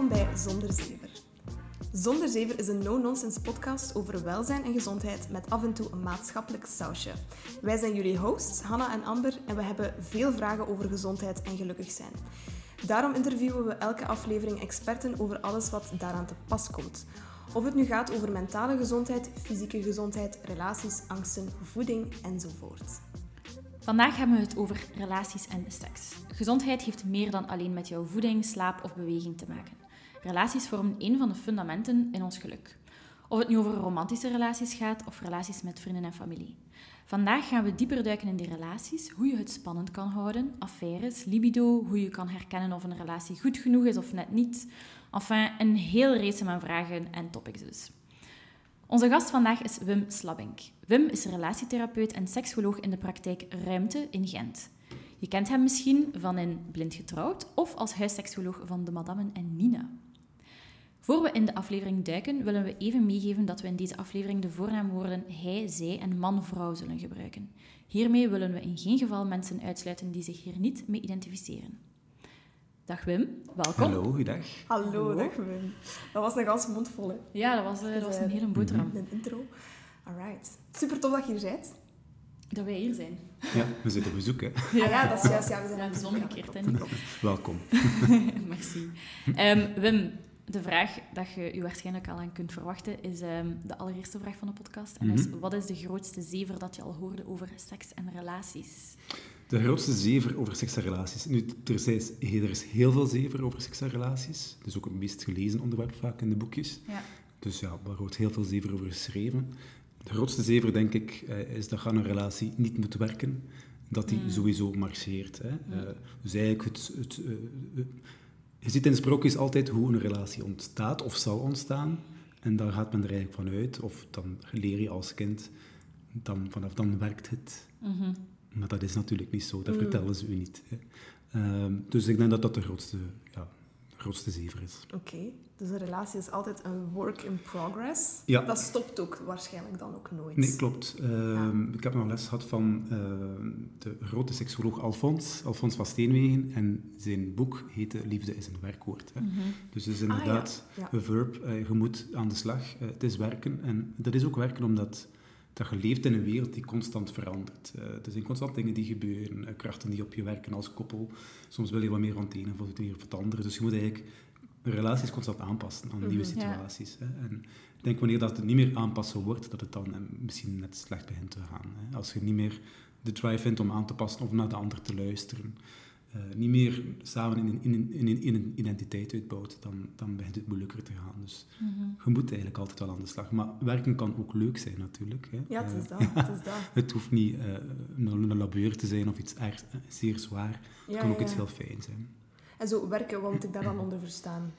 Welkom bij Zonder Zever. Zonder Zever is een no-nonsense podcast over welzijn en gezondheid met af en toe een maatschappelijk sausje. Wij zijn jullie hosts, Hanna en Amber, en we hebben veel vragen over gezondheid en gelukkig zijn. Daarom interviewen we elke aflevering experten over alles wat daaraan te pas komt. Of het nu gaat over mentale gezondheid, fysieke gezondheid, relaties, angsten, voeding enzovoort. Vandaag hebben we het over relaties en seks. Gezondheid heeft meer dan alleen met jouw voeding, slaap of beweging te maken. Relaties vormen een van de fundamenten in ons geluk. Of het nu over romantische relaties gaat of relaties met vrienden en familie. Vandaag gaan we dieper duiken in die relaties, hoe je het spannend kan houden, affaires, libido, hoe je kan herkennen of een relatie goed genoeg is of net niet. Enfin, een heel race aan vragen en topics dus. Onze gast vandaag is Wim Slabink. Wim is relatietherapeut en seksoloog in de praktijk Ruimte in Gent. Je kent hem misschien van in Blind Getrouwd of als huisseksoloog van de Madammen en Nina. Voor we in de aflevering duiken, willen we even meegeven dat we in deze aflevering de voornaamwoorden hij, zij en man-vrouw zullen gebruiken. Hiermee willen we in geen geval mensen uitsluiten die zich hier niet mee identificeren. Dag Wim, welkom. Hallo, goedendag. Hallo, dag Wim. Dat was een gans mondvol, hè? Ja, dat was, uh, dat was een hele boterham. Een intro. Alright. Super tof dat je hier bent. Dat wij hier zijn. Ja, we zitten op bezoek, hè. Ja, ah, ja dat is juist. Ja, we zijn het omgekeerd, hè. Welkom. Merci. Um, Wim, de vraag dat je je waarschijnlijk al aan kunt verwachten is um, de allereerste vraag van de podcast. En dat is, wat is de grootste zever dat je al hoorde over seks en relaties? De grootste zever over seks en relaties. Nu, er, is, er is heel veel zever over seks en relaties. Het is ook het meest gelezen onderwerp vaak in de boekjes. Ja. Dus ja, daar wordt heel veel zever over geschreven. De grootste zever, denk ik, eh, is dat aan een relatie niet moet werken. Dat die Mm. sowieso marcheert. Hè. Uh, dus eigenlijk, het, het, uh, je ziet in sprookjes altijd hoe een relatie ontstaat of zal ontstaan. En daar gaat men er eigenlijk van uit. Of dan leer je als kind, dan, vanaf dan werkt het. Mm -hmm. Maar dat is natuurlijk niet zo, dat mm. vertellen ze u niet. Hè. Uh, dus ik denk dat dat de grootste, grootste zever is. Oké, okay. dus een relatie is altijd een work in progress. Ja. Dat stopt ook waarschijnlijk dan ook nooit. Nee, klopt. Uh, ja. Ik heb nog les gehad van uh, de grote seksoloog Alfons, Alfons van Steenwegen. En zijn boek heette Liefde is een werkwoord. Hè. Mm -hmm. Dus het is inderdaad ah, ja. een verb. je moet aan de slag. het is werken. En dat is ook werken omdat dat je leeft in een wereld die constant verandert. Uh, er zijn constant dingen die gebeuren, uh, krachten die op je werken als koppel. Soms wil je wat meer van het ene of het meer van het andere. Dus je moet eigenlijk relaties constant aanpassen aan mm -hmm, nieuwe situaties. Ja. Hè. En ik denk wanneer dat het niet meer aanpassen wordt, dat het dan misschien net slecht begint te gaan. Hè. Als je niet meer de drive vindt om aan te passen of naar de ander te luisteren. Uh, niet meer samen in een, in, een, in, een, in een, identiteit uitbouwt, dan, dan begint het moeilijker te gaan. Dus mm -hmm. je moet eigenlijk altijd wel aan de slag. Maar werken kan ook leuk zijn natuurlijk. Hè. Ja, het is dat. Uh, het, is dat. het hoeft niet uh, een, labeur te zijn of iets erg, zeer zwaar. Het kan ook ja. iets heel fijn zijn. En zo werken, wat moet ik daar dan onder verstaan?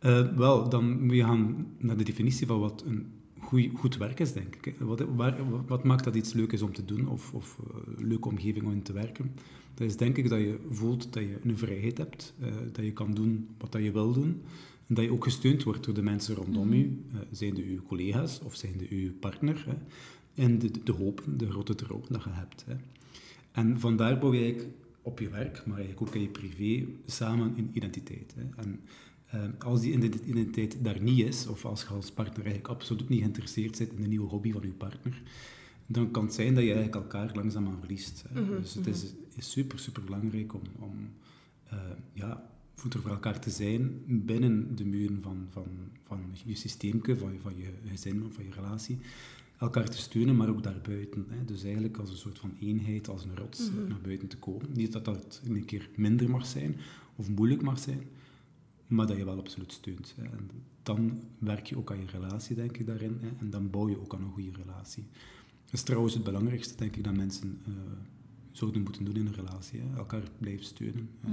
Uh, wel, dan moet je gaan naar de definitie van wat een goeie, goed werk is, denk ik. Wat, waar, wat maakt dat iets leuk is om te doen of, of een leuke omgeving om in te werken? Dat is denk ik dat je voelt dat je een vrijheid hebt, uh, dat je kan doen wat dat je wil doen. En dat je ook gesteund wordt door de mensen rondom mm -hmm. u, uh, zijn de uw collega's of zijn de uw partner. Hè. En de, de hoop, de grote droom dat je hebt. Hè. En vandaar bouw je op je werk, maar eigenlijk ook in je privé, samen een identiteit. Hè. En als die identiteit daar niet is, of als je als partner eigenlijk absoluut niet geïnteresseerd bent in de nieuwe hobby van je partner, dan kan het zijn dat je eigenlijk elkaar langzaamaan verliest. Hè. Mhm, Dus het is, is, super, super belangrijk om, om uh, ja, voeter voor elkaar te zijn binnen de muren van, van, van je systeemke, van, van je gezin, van je relatie. Elkaar te steunen, maar ook daarbuiten. Hè. Dus eigenlijk als een soort van eenheid, als een rots Mhm. naar buiten te komen. Niet dat dat een keer minder mag zijn of moeilijk mag zijn, maar dat je wel absoluut steunt. Hè. En dan werk je ook aan je relatie, denk ik, daarin. Hè. En dan bouw je ook aan een goede relatie. Dat is trouwens het belangrijkste, denk ik, dat mensen uh, zouden moeten doen in een relatie. Hè. Elkaar blijven steunen. Mhm,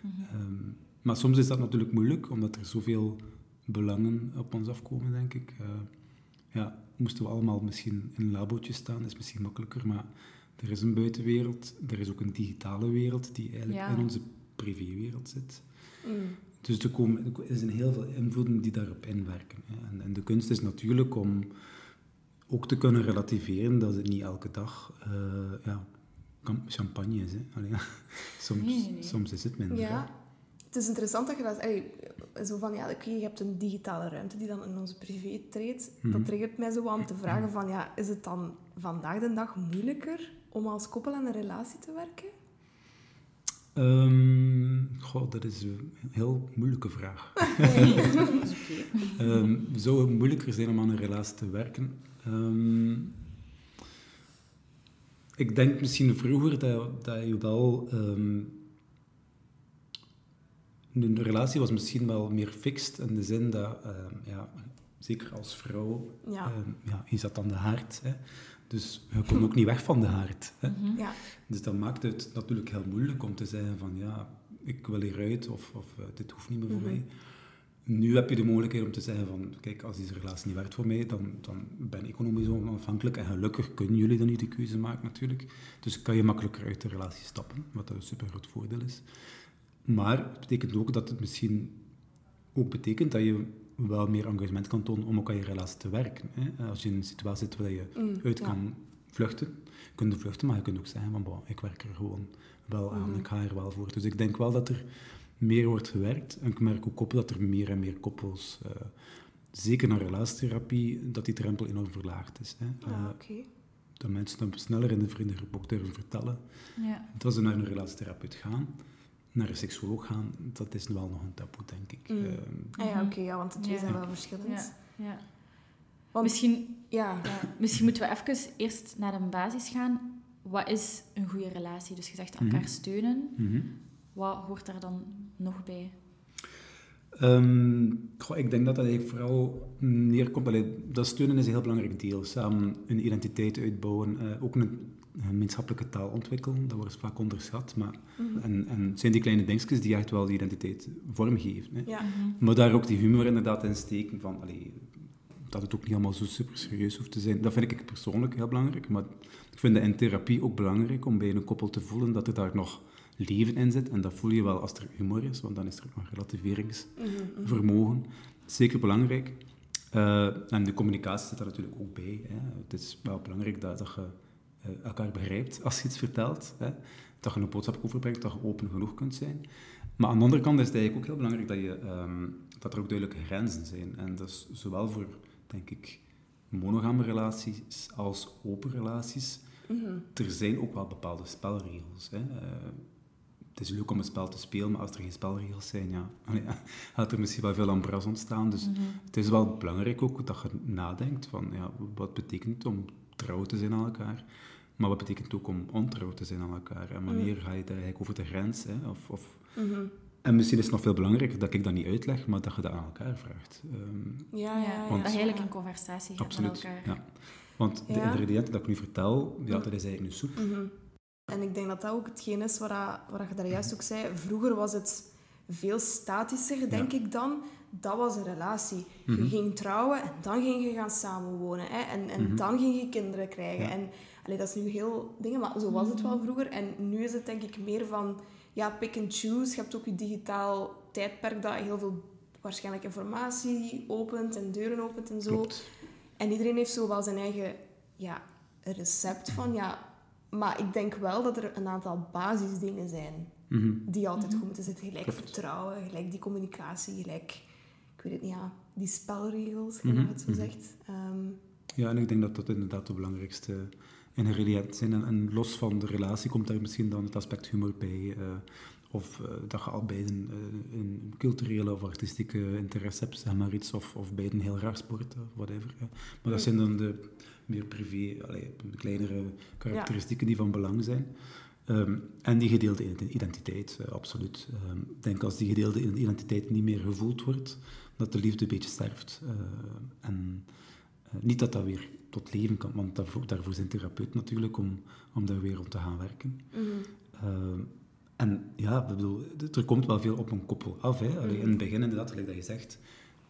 Mm -hmm. um, maar soms is dat natuurlijk moeilijk, omdat er zoveel belangen op ons afkomen, denk ik. Uh, ja, moesten we allemaal misschien in een labootje staan, is misschien makkelijker, maar er is een buitenwereld, er is ook een digitale wereld die eigenlijk Ja. in onze privéwereld zit. Mm. Dus er, komen, er zijn heel veel invloeden die daarop inwerken. Hè. En, en, de kunst is natuurlijk om ook te kunnen relativeren dat het niet elke dag uh, ja, champagne is. Hè. Allee, soms, Nee, nee, nee. soms is het minder. hè. Ja, het is interessant dat je dat... allee, zo van, ja, oké, je hebt een digitale ruimte die dan in onze privé treedt. Mhm. Dat triggert mij zo om te vragen van, ja, is het dan vandaag de dag moeilijker om als koppel aan een relatie te werken? Ehm, goh, dat is een heel moeilijke vraag. Ehm, zou het moeilijker zijn om aan een relatie te werken? Ehm, ik denk misschien vroeger dat, dat je wel... ehm, een relatie was misschien wel meer fixed in de zin dat, ehm, ja, zeker als vrouw, Ja. ehm, ja, je zat aan de haard. Hè. Dus je kon ook niet weg van de haard. Hè. Mhm. Ja. Dus dat maakt het natuurlijk heel moeilijk om te zeggen van ja, ik wil hieruit of, of eh, dit hoeft niet meer voor Mhm. mij. Nu heb je de mogelijkheid om te zeggen van kijk, als deze relatie niet werkt voor mij, dan, dan ben ik economisch onafhankelijk en gelukkig kunnen jullie dan niet de keuze maken natuurlijk. Dus kan je makkelijker uit de relatie stappen, wat een super groot voordeel is. Maar het betekent ook dat het misschien ook betekent dat je wel meer engagement kan tonen om ook aan je relatie te werken. Hè. Als je in een situatie zit waar je Mm, uit ja. kan vluchten. Je kunt vluchten, maar je kunt ook zeggen van, bon, ik werk er gewoon wel aan, ik ga er wel voor. Dus ik denk wel dat er meer wordt gewerkt. En ik merk ook op dat er meer en meer koppels, eh, zeker naar relatietherapie, dat die drempel enorm verlaagd is. Hè. Ah, Eh, dat mensen dan sneller in de vriendengroep ook durven vertellen Ja. dat ze naar een relatietherapeut gaan. Naar een seksuoloog gaan, dat is wel nog een taboe, denk ik. Mm. Ehm, Ah ja, oké, ja, want de twee Ja. zijn wel verschillend. Ja. Ja. Want, Misschien, ja, ja, misschien moeten we even eerst naar de basis gaan. Wat is een goede relatie? Dus je zegt elkaar Mhm. steunen. mhm. Wat hoort daar dan nog bij? Ehm, goh, ik denk dat dat eigenlijk vooral neerkomt. Allee, dat steunen is een heel belangrijk deel. Samen een identiteit uitbouwen, eh, ook een, een gemeenschappelijke taal ontwikkelen. Dat wordt vaak onderschat. Maar, Mhm. en, en het zijn die kleine dingetjes die echt wel die identiteit vormgeven. Hè. ja. Maar daar ook die humor inderdaad in steken. Van, allee, dat het ook niet allemaal zo super serieus hoeft te zijn. Dat vind ik persoonlijk heel belangrijk. Maar ik vind het in therapie ook belangrijk om bij een koppel te voelen dat er daar nog leven in zit. En dat voel je wel als er humor is, want dan is er ook nog relativeringsvermogen. Zeker belangrijk. Eh, en de communicatie zit daar natuurlijk ook bij. Hè. Het is wel belangrijk dat, dat je eh, elkaar begrijpt als je iets vertelt. Hè. Dat je een boodschap overbrengt, dat je open genoeg kunt zijn. Maar aan de andere kant is het eigenlijk ook heel belangrijk dat, je, ehm, dat er ook duidelijke grenzen zijn. En dat is zowel voor, denk ik, monogame relaties als open relaties. Mhm. Er zijn ook wel bepaalde spelregels. Hè. Eh, het is leuk om een spel te spelen, maar als er geen spelregels zijn, ja, ja, gaat er misschien wel veel ambras ontstaan. Dus Mhm. het is wel belangrijk ook dat je nadenkt van ja, wat betekent het om trouw te zijn aan elkaar, maar wat betekent het ook om ontrouw te zijn aan elkaar en wanneer ga je daar eigenlijk over de grens? Hè? Of, of... Mhm. En misschien is het nog veel belangrijker dat ik dat niet uitleg, maar dat je dat aan elkaar vraagt. Ehm, Ja, ja, ja. dat je eigenlijk een conversatie hebt absoluut. met elkaar. Ja. Want de ingrediënten dat ik nu vertel, ja, Mm. dat is eigenlijk een soep. Mhm. En ik denk dat dat ook hetgeen is wat, je daar juist ook zei. Vroeger was het veel statischer, denk ik dan. Dat was een relatie. Je Mhm. ging trouwen en dan ging je gaan samenwonen. Hè? En, en Mhm. dan ging je kinderen krijgen. Ja. En allee, dat is nu heel dingen, maar zo was het wel vroeger. En nu is het denk ik meer van ja, pick and choose. Je hebt ook je digitaal tijdperk dat heel veel waarschijnlijk informatie opent en deuren opent en zo. Klopt. En iedereen heeft zo wel zijn eigen ja, recept van, ja... Maar ik denk wel dat er een aantal basisdingen zijn Mhm. die altijd goed moeten zitten. Gelijk Klopt. vertrouwen, gelijk die communicatie, gelijk... Ik weet het niet, ja, die spelregels, gelijk Mhm, je het zo mhm. zegt. Ehm, Ja, en ik denk dat dat inderdaad de belangrijkste ingrediënten zijn. En, los van de relatie komt daar misschien dan het aspect humor bij. eh, of eh, dat je al beiden eh, een culturele of artistieke interesse hebt, zeg maar iets. Of, of beiden heel graag sporten, whatever. Maar dat zijn dan de meer privé, allee, kleinere karakteristieken die van belang zijn. Ehm, en die gedeelde identiteit, absoluut. Ehm, ik denk als die gedeelde identiteit niet meer gevoeld wordt, dat de liefde een beetje sterft. En niet dat dat weer tot leven kan, want daarvoor, daarvoor zijn therapeuten natuurlijk om, om daar weer om te gaan werken. mhm. Ehm, en ja, ik bedoel, er komt wel veel op een koppel af. Hè. Allee, in het begin inderdaad, gelijk dat je zegt,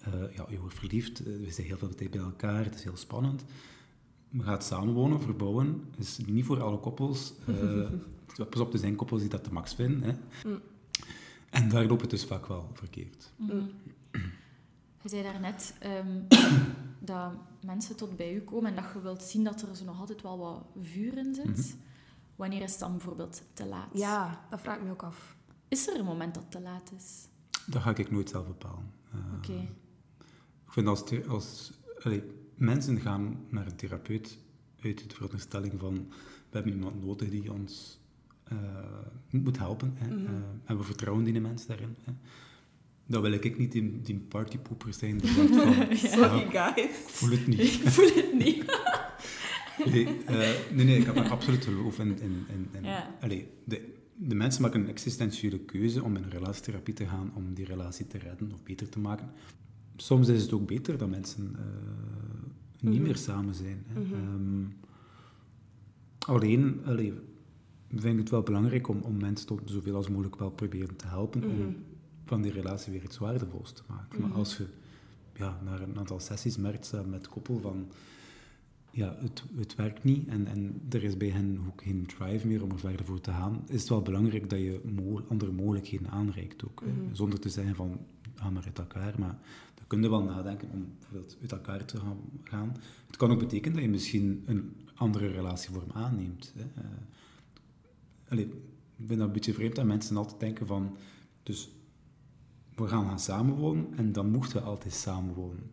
eh, ja, je wordt verliefd, eh, we zijn heel veel tijd bij elkaar, het is heel spannend. Je gaat samenwonen, verbouwen, is niet voor alle koppels. eh, pas op, er zijn koppels die dat de max vinden. Hè. Mm. En daar loopt het dus vaak wel verkeerd. Mm. Je zei daarnet ehm dat mensen tot bij u komen en dat je wilt zien dat er zo nog altijd wel wat vuur in zit. Mhm. Wanneer is het dan bijvoorbeeld te laat? Ja, dat vraag ik me ook af. Is er een moment dat te laat is? Dat ga ik nooit zelf bepalen. Eh, Oké. Ik vind als, the- als allee, mensen gaan naar een therapeut uit de veronderstelling van we hebben iemand nodig die ons eh, moet helpen. Hè, Mhm. eh, en we vertrouwen die mens daarin. Hè. Dan wil ik niet die, die partypoeper zijn die van. Sorry, Ja. guys. ik voel het niet. Ik voel het niet. Nee, eh, nee, nee, ik heb er absoluut geloof in. in, in, in- Ja. allee, de, de mensen maken een existentiële keuze om in een relatietherapie te gaan om die relatie te redden of beter te maken. Soms is het ook beter dat mensen eh, niet Mhm. meer samen zijn. Hè. Mhm. Ehm, alleen allee, vind ik het wel belangrijk om, om mensen tot zoveel als mogelijk wel proberen te helpen Mhm. om van die relatie weer iets waardevols te maken. Mhm. Maar als je ja, na een aantal sessies merkt samen met koppel van ja, het, het werkt niet en, en er is bij hen ook geen drive meer om er verder voor te gaan, is het wel belangrijk dat je mo- andere mogelijkheden aanreikt ook. Mhm. Zonder te zeggen van, ga maar uit elkaar, maar dan kun je wel nadenken om bijvoorbeeld uit elkaar te gaan-. Het kan ook betekenen dat je misschien een andere relatievorm aanneemt. Hè. Eh, allee, ik vind dat een beetje vreemd dat mensen altijd denken van, dus we gaan gaan samenwonen en dan mochten we altijd samenwonen.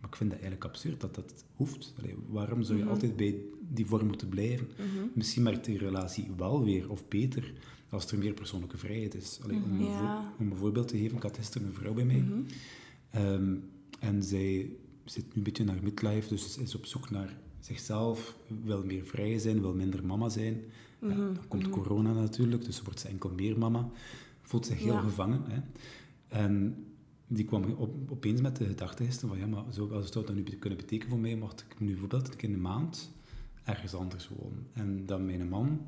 Maar ik vind dat eigenlijk absurd dat dat hoeft. Allee, waarom zou je Mhm. altijd bij die vorm moeten blijven? Mhm. Misschien maakt die relatie wel weer of beter als er meer persoonlijke vrijheid is. Allee, om, een Ja. voor- om een voorbeeld te geven, ik had gisteren een vrouw bij mij. Mhm. Ehm, en zij zit nu een beetje naar midlife, dus is op zoek naar zichzelf, wil meer vrij zijn, wil minder mama zijn. Ja, Mhm. dan komt Mhm. corona natuurlijk, dus wordt ze enkel meer mama. Voelt zich heel Ja. gevangen. Hè. En die kwam op, opeens met de gedachte van, ja, maar zo, wat zou dat nu kunnen betekenen voor mij, mocht ik nu bijvoorbeeld een keer in de maand ergens anders wonen. En dat mijn man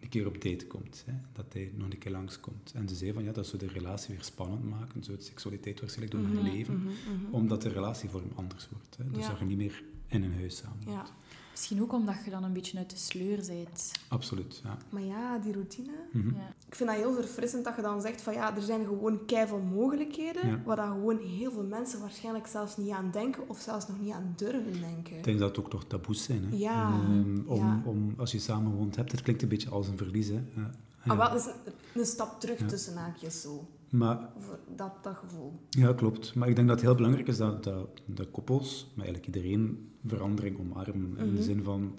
een keer op date komt, hè, dat hij nog een keer langskomt. En ze zei van, ja, dat zou de relatie weer spannend maken, zou de seksualiteit waarschijnlijk door Mhm, haar leven, mhm, mhm. omdat de relatievorm anders wordt. Hè. Dus Ja. dat je niet meer in een huis samen. Ja, Misschien ook omdat je dan een beetje uit de sleur bent. Absoluut, ja. maar ja, die routine. Mhm. Ja. Ik vind dat heel verfrissend dat je dan zegt van ja, er zijn gewoon keiveel mogelijkheden, Ja. waar dat gewoon heel veel mensen waarschijnlijk zelfs niet aan denken of zelfs nog niet aan durven denken. Ik denk dat het ook nog taboes zijn. Hè? Ja, Ehm, om, ja. om, als je samen woont hebt, het klinkt een beetje als een verlies. Hè? Ja. Ah, wel, is een, een stap terug Ja. tussen haakjes zo. Maar Voor dat, dat gevoel. ja, klopt. Maar ik denk dat het heel belangrijk is dat, dat, dat koppels, maar eigenlijk iedereen, verandering omarmen. In Mhm. de zin van,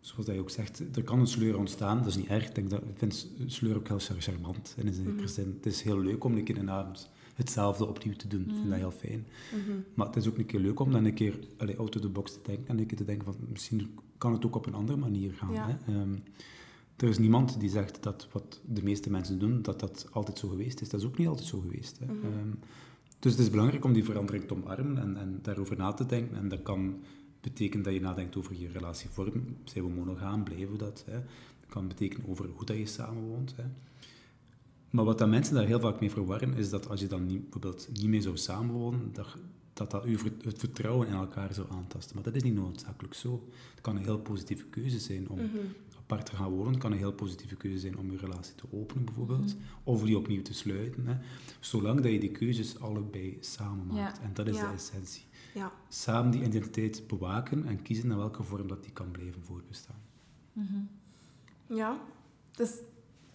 zoals dat je ook zegt, er kan een sleur ontstaan. Dat is niet erg. Ik, denk dat, ik vind sleur ook heel charmant. In een zekere Mhm. zin. Het is heel leuk om een keer een avond hetzelfde opnieuw te doen. Ik vind dat heel fijn. Mhm. Maar het is ook een keer leuk om dan een keer allee, out of the box te denken en een keer te denken van misschien kan het ook op een andere manier gaan. Ja. Hè? Ehm, er is niemand die zegt dat wat de meeste mensen doen, dat dat altijd zo geweest is. Dat is ook niet altijd zo geweest. Hè? Mhm. Ehm, dus het is belangrijk om die verandering te omarmen en, en daarover na te denken. En dat kan betekenen dat je nadenkt over je relatievorm. Zijn we monogaam? Blijven we dat? Hè? Dat kan betekenen over hoe dat je samenwoont. Hè? Maar wat dat mensen daar heel vaak mee verwarren, is dat als je dan niet, bijvoorbeeld niet meer zou samenwonen, dat dat, dat het vertrouwen in elkaar zou aantasten. Maar dat is niet noodzakelijk zo. Het kan een heel positieve keuze zijn om Mhm. Apart te gaan wonen. Het kan een heel positieve keuze zijn om je relatie te openen, bijvoorbeeld. Of die opnieuw te sluiten. Hè. Zolang dat je die keuzes allebei samen maakt. Ja. En dat is Ja. de essentie. Ja. Samen die identiteit bewaken en kiezen naar welke vorm dat die kan blijven voortbestaan. Mhm. ja, het is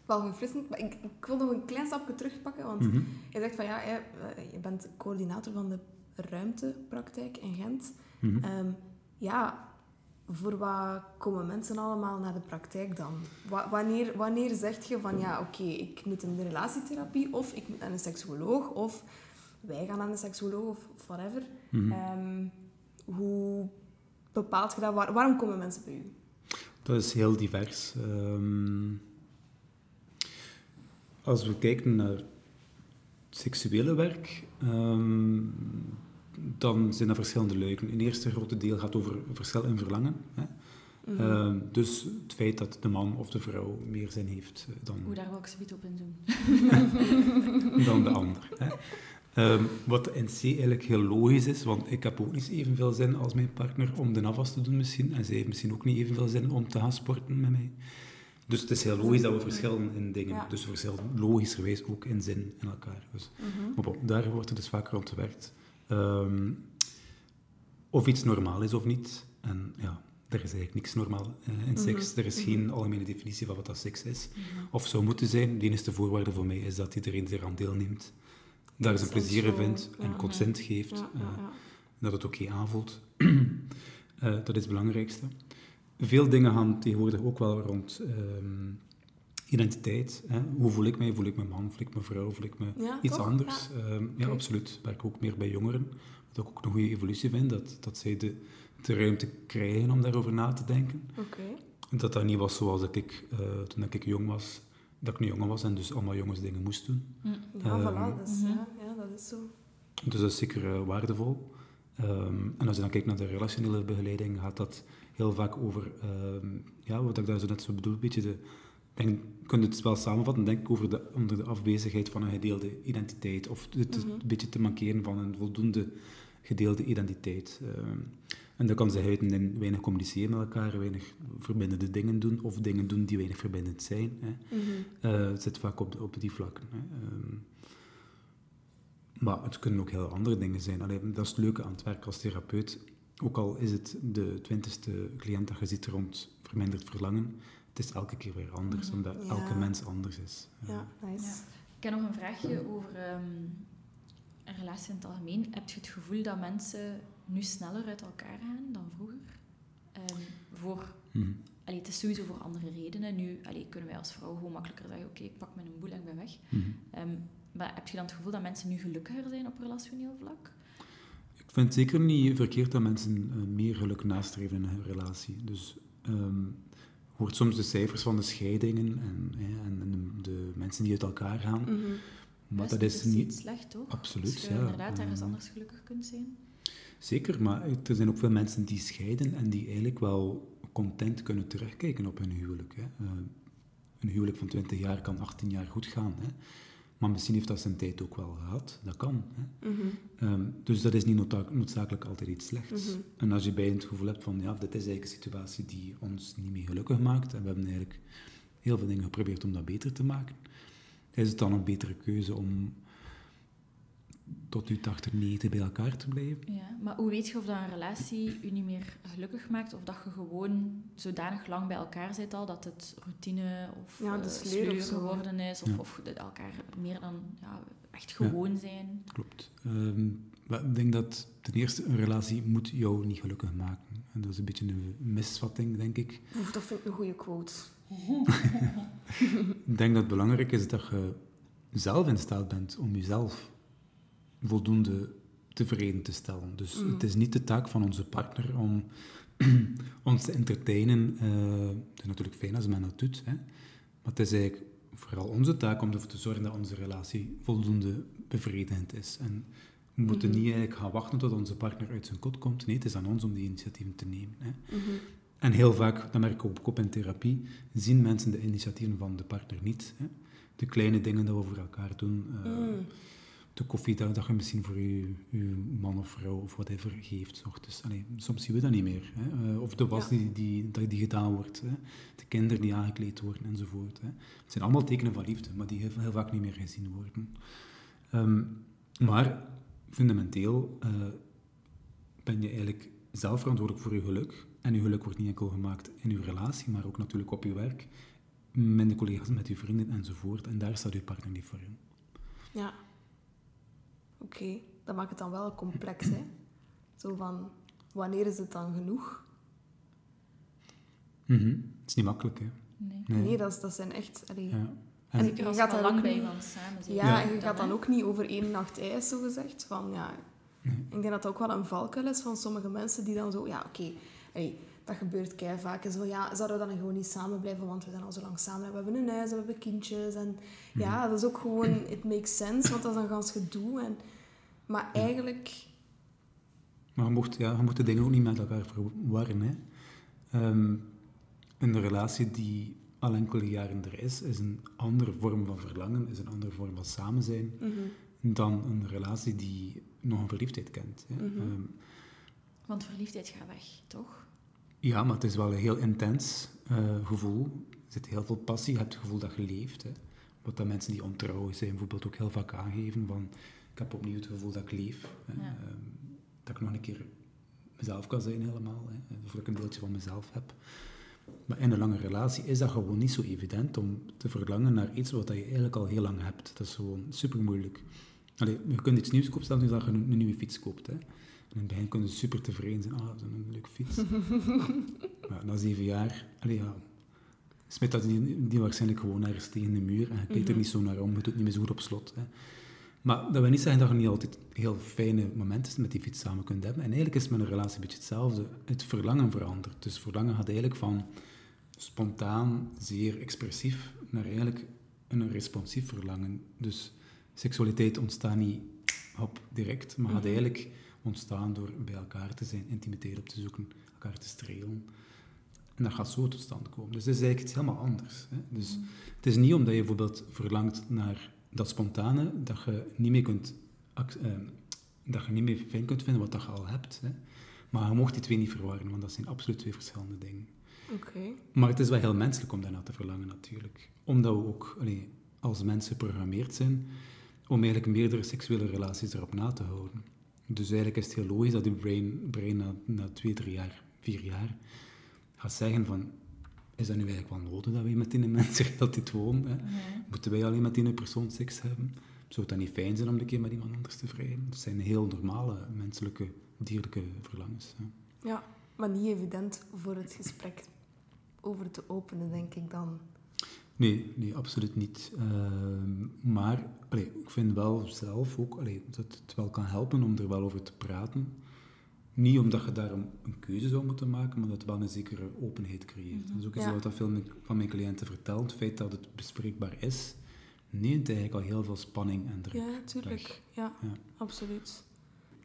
wel verfrissend. Maar ik, ik wil nog een klein stapje terugpakken, want Mhm. je zegt van ja, hè, eh, je bent coördinator van de ruimtepraktijk in Gent. Mhm. Ehm, ja, voor wat komen mensen allemaal naar de praktijk dan? Wa- wanneer, wanneer zeg je van ja, oké, ik moet in de relatietherapie of ik moet naar een seksuoloog of wij gaan naar een seksuoloog of whatever. Mhm. Ehm, hoe bepaalt je dat? Waar- waarom komen mensen bij u? Dat is heel divers. Ehm, als we kijken naar seksuele werk, ehm, dan zijn er verschillende luiken. Een eerste grote deel gaat over verschil in verlangen. Hè. Mhm. Ehm, dus het feit dat de man of de vrouw meer zin heeft eh, dan, Oeh, daar wil ik ze op inzoomen. dan de ander. Hè. Ehm, wat in C eigenlijk heel logisch is, want ik heb ook niet evenveel zin als mijn partner om de afwas te doen misschien. En zij heeft misschien ook niet evenveel zin om te gaan sporten met mij. Dus het is heel logisch dat we verschillen in dingen. Ja. Dus we verschillen logischerwijs ook in zin in elkaar. Dus, Mhm. maar bon, daar wordt er dus vaak rond gewerkt. Ehm, of iets normaal is of niet. En ja, er is eigenlijk niks normaal eh, in seks. Mhm. Er is geen algemene definitie van wat dat seks is. Of zou moeten zijn. De enige voorwaarde voor mij is dat iedereen er aan deelneemt. daar zijn plezier in vindt en ja. consent geeft. Ja, eh, ja, dat het oké aanvoelt. Eh, dat is het belangrijkste. Veel dingen gaan tegenwoordig ook wel rond ehm, identiteit. Hè? Hoe voel ik mij? Voel ik me man? Voel ik me vrouw? Voel ik me Ja, iets toch? anders? Ehm, ja, Oké. absoluut. Ik werk ook meer bij jongeren. Wat ik ook een goede evolutie vind, dat, dat zij de, de ruimte krijgen om daarover na te denken. Oké. En Dat dat niet was zoals dat ik eh, toen ik jong was, dat ik een jongen was en dus allemaal jongensdingen moest doen. Hm. Ja, Ehm, voilà. Dus, ja, ja, dat is zo. Dus dat is zeker eh, waardevol. Ehm, en als je dan kijkt naar de relationele begeleiding, gaat dat heel vaak over, ehm, ja, wat ik daar zo net zo bedoel, een beetje de, denk, je kunt het wel samenvatten, denk ik, over de, onder de afwezigheid van een gedeelde identiteit, of het Mhm. een beetje te mankeren van een voldoende gedeelde identiteit. Ehm, en dat kan zich uiten in weinig communiceren met elkaar, weinig verbindende dingen doen, of dingen doen die weinig verbindend zijn. Hè. Mhm. Eh, het zit vaak op, op die vlakken. Hè. Ehm, maar het kunnen ook heel andere dingen zijn. Allee, dat is het leuke aan het werk als therapeut. Ook al is het de twintigste cliënt dat je ziet rond verminderd verlangen, het is elke keer weer anders, Mhm. omdat Ja. elke mens anders is. Ja, nice. Ja. Ik heb nog een vraagje over ehm, een relatie in het algemeen. Heb je het gevoel dat mensen nu sneller uit elkaar gaan dan vroeger? Ehm, voor, mhm. allee, het is sowieso voor andere redenen. Nu allee, kunnen wij als vrouw gewoon makkelijker zeggen, oké, ik pak mijn boel en ik ben weg. Mhm. Ehm, maar heb je dan het gevoel dat mensen nu gelukkiger zijn op relationeel vlak? Ik vind het zeker niet verkeerd dat mensen eh, meer geluk nastreven in hun relatie. Dus ehm, hoort soms de cijfers van de scheidingen en, en, de, de mensen die uit elkaar gaan. Mhm. Maar Dus dat is niet slecht, toch? Absoluut, Als je ja. inderdaad ergens Ehm, anders gelukkig kunt zijn. Zeker, maar er zijn ook veel mensen die scheiden en die eigenlijk wel content kunnen terugkijken op hun huwelijk. Hè. Eh, een huwelijk van 20 jaar kan 18 jaar goed gaan. Hè. Maar misschien heeft dat zijn tijd ook wel gehad. Dat kan. Hè. Mhm. Ehm, dus dat is niet noodza- noodzakelijk altijd iets slechts. Mhm. En als je bij het gevoel hebt van, ja, dit is eigenlijk een situatie die ons niet meer gelukkig maakt, en we hebben eigenlijk heel veel dingen geprobeerd om dat beter te maken, is het dan een betere keuze om tot je 80, 90 bij elkaar te blijven? Ja, maar hoe weet je of dat een relatie je niet meer gelukkig maakt of dat je gewoon zodanig lang bij elkaar zit al dat het routine of Ja, de eh, sleur geworden is of, Ja. of dat elkaar meer dan ja, echt gewoon zijn? Klopt. Ehm, maar ik denk dat ten eerste een relatie moet jou niet gelukkig maken. En dat is een beetje een misvatting, denk ik. Oef, dat vind ik een goede quote. Ik denk dat het belangrijk is dat je zelf in staat bent om jezelf voldoende tevreden te stellen. Dus Mm. het is niet de taak van onze partner om ons te entertainen. Eh, het is natuurlijk fijn als men dat doet, hè. maar het is eigenlijk vooral onze taak om ervoor te zorgen dat onze relatie voldoende bevredigend is. En we moeten Mhm. niet eigenlijk gaan wachten tot onze partner uit zijn kot komt. Nee, het is aan ons om die initiatieven te nemen. Hè. Mhm. En heel vaak, dat merk ik ook op in therapie, zien mensen de initiatieven van de partner niet. Hè. De kleine dingen dat we voor elkaar doen. eh, Mm. De koffie dat, dat je misschien voor je, je man of vrouw of whatever geeft. 's ochtends. Allee, soms zien we dat niet meer. Hè. Eh, of de was Ja. die, die, gedaan wordt. Hè. De kinderen die aangekleed worden enzovoort. Hè. Het zijn allemaal tekenen van liefde, maar die heel, heel vaak niet meer gezien worden. Ehm, maar fundamenteel eh, ben je eigenlijk zelf verantwoordelijk voor je geluk. En je geluk wordt niet enkel gemaakt in je relatie, maar ook natuurlijk op je werk, met de collega's, met je vrienden enzovoort. En daar staat je partner niet voor in. Ja. Oké, dat maakt het dan wel complex, hè? Zo van, wanneer is het dan genoeg? Mhm. Het is niet makkelijk, hè? Nee. Nee. Nee, dat, is, dat zijn echt... allee. Ja. En En, je gaat daar lang ook bij niet- iemand samen zijn. Ja, Ja. en je gaat dan hè? ook niet over één nacht ijs, zo gezegd. Van, ja, Nee. Ik denk dat dat ook wel een valkuil is van sommige mensen die dan zo... Ja, oké, dat gebeurt kei vaak. Is van, ja, zouden we dan gewoon niet samen blijven, want we zijn al zo lang samen. en We hebben een huis, en we hebben kindjes. En ja, dat is ook gewoon... It makes sense, want dat is een gans gedoe. En, maar eigenlijk... maar je mocht, ja, je mocht de dingen ook niet met elkaar verwarren. Hè? Ehm, een relatie die al enkele jaren er is, is een andere vorm van verlangen, is een andere vorm van samen zijn, mhm, dan een relatie die nog een verliefdheid kent. Hè? Mhm. Ehm, Want verliefdheid gaat weg, toch? ja, maar het is wel een heel intens eh, gevoel. Er zit heel veel passie, je hebt het gevoel dat je leeft. Hè? Wat dat mensen die ontrouw zijn bijvoorbeeld ook heel vaak aangeven, van ik heb opnieuw het gevoel dat ik leef. Ja. Ehm, dat ik nog een keer mezelf kan zijn helemaal. Hè? Dat ik een deeltje van mezelf heb. Maar in een lange relatie is dat gewoon niet zo evident om te verlangen naar iets wat je eigenlijk al heel lang hebt. Dat is gewoon super moeilijk. Allee, je kunt iets nieuws kopen, zelfs nu dat je een, nieuwe fiets koopt. Hè. En in het begin kunnen ze super tevreden zijn. Ah, dat is een leuke fiets. maar na zeven jaar, allee, ja, smit dat die, die waarschijnlijk gewoon ergens tegen de muur en je kijkt er niet zo naar om, je doet niet meer zo goed op slot. Hè. Maar dat wil niet zeggen dat je niet altijd heel fijne momenten met die fiets samen kunt hebben. En eigenlijk is een relatie een beetje hetzelfde. Het verlangen verandert. Dus verlangen gaat eigenlijk van spontaan, zeer expressief, naar eigenlijk een responsief verlangen. Dus seksualiteit ontstaat niet op direct, maar gaat eigenlijk ontstaan door bij elkaar te zijn, intimiteit op te zoeken, elkaar te strelen. En dat gaat zo tot stand komen. Dus het is eigenlijk iets helemaal anders. Hè? Dus het is niet omdat je bijvoorbeeld verlangt naar dat spontane, dat je niet meer kunt... ac- eh, dat je niet meer fijn kunt vinden wat dat je al hebt. Hè? Maar je mocht die twee niet verwarren, want dat zijn absoluut twee verschillende dingen. Oké. Maar het is wel heel menselijk om daarna te verlangen, natuurlijk. Omdat we ook allee, als mensen geprogrammeerd zijn om eigenlijk meerdere seksuele relaties erop na te houden. Dus eigenlijk is het heel logisch dat je brain, brain na, na twee, drie jaar, vier jaar, gaat zeggen van, is dat nu eigenlijk wel nodig dat wij met die mensen altijd wonen? Hè? Moeten wij alleen met die persoon seks hebben? Zou het dan niet fijn zijn om een keer met iemand anders te vrijen? Dat zijn heel normale menselijke, dierlijke verlangens. Hè? Ja, maar niet evident voor het gesprek over te openen, denk ik dan. Nee, nee, absoluut niet. Ehm, maar allee, ik vind wel zelf ook allee, dat het wel kan helpen om er wel over te praten. Niet omdat je daar een, keuze zou moeten maken, maar dat het wel een zekere openheid creëert. Dat is ook iets Ja. wat dat veel van mijn cliënten vertelt. Het feit dat het bespreekbaar is, neemt eigenlijk al heel veel spanning en druk. Ja, tuurlijk. Ja, Ja. absoluut.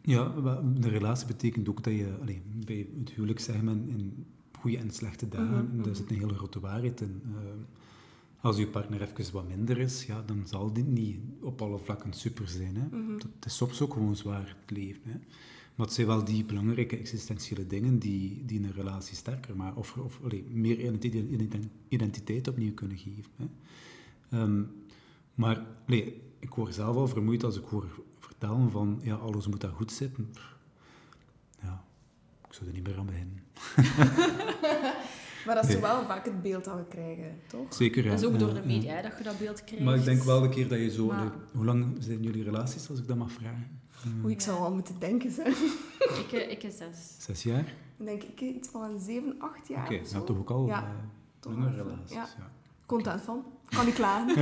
Ja, een relatie betekent ook dat je allee, bij het huwelijk zeg maar, in goede en slechte dagen, Mhm, en daar zit een hele grote waarheid in. Eh, als je partner even wat minder is, ja, dan zal dit niet op alle vlakken super zijn. Hè. Mhm. Dat is soms ook gewoon zwaar het leven. Hè. Maar het zijn wel die belangrijke existentiële dingen die, die een relatie sterker maken, of, of allee, meer identiteit, identiteit opnieuw kunnen geven. Hè. Ehm, maar nee, ik word zelf al vermoeid als ik hoor vertellen van ja, alles moet daar goed zitten. Ja, ik zou er niet meer aan beginnen. Maar dat is Nee. wel vaak het beeld dat we krijgen, toch? Zeker, ja. Dat is ook door de ja. media dat je dat beeld krijgt. Maar ik denk wel een keer dat je zo... Maar- allee, hoe lang zijn jullie relaties, als ik dat mag vragen? Hmm, Hoe ik zou wel moeten denken, zeg. Ik, eh, ik is zes. Zes jaar? Dan denk ik iets van een 7, 8 jaar. Oké, zo. nou toch ook al Ja, eh, lange wel. relaties. Ja. Ja. Content van. Kan niet klagen.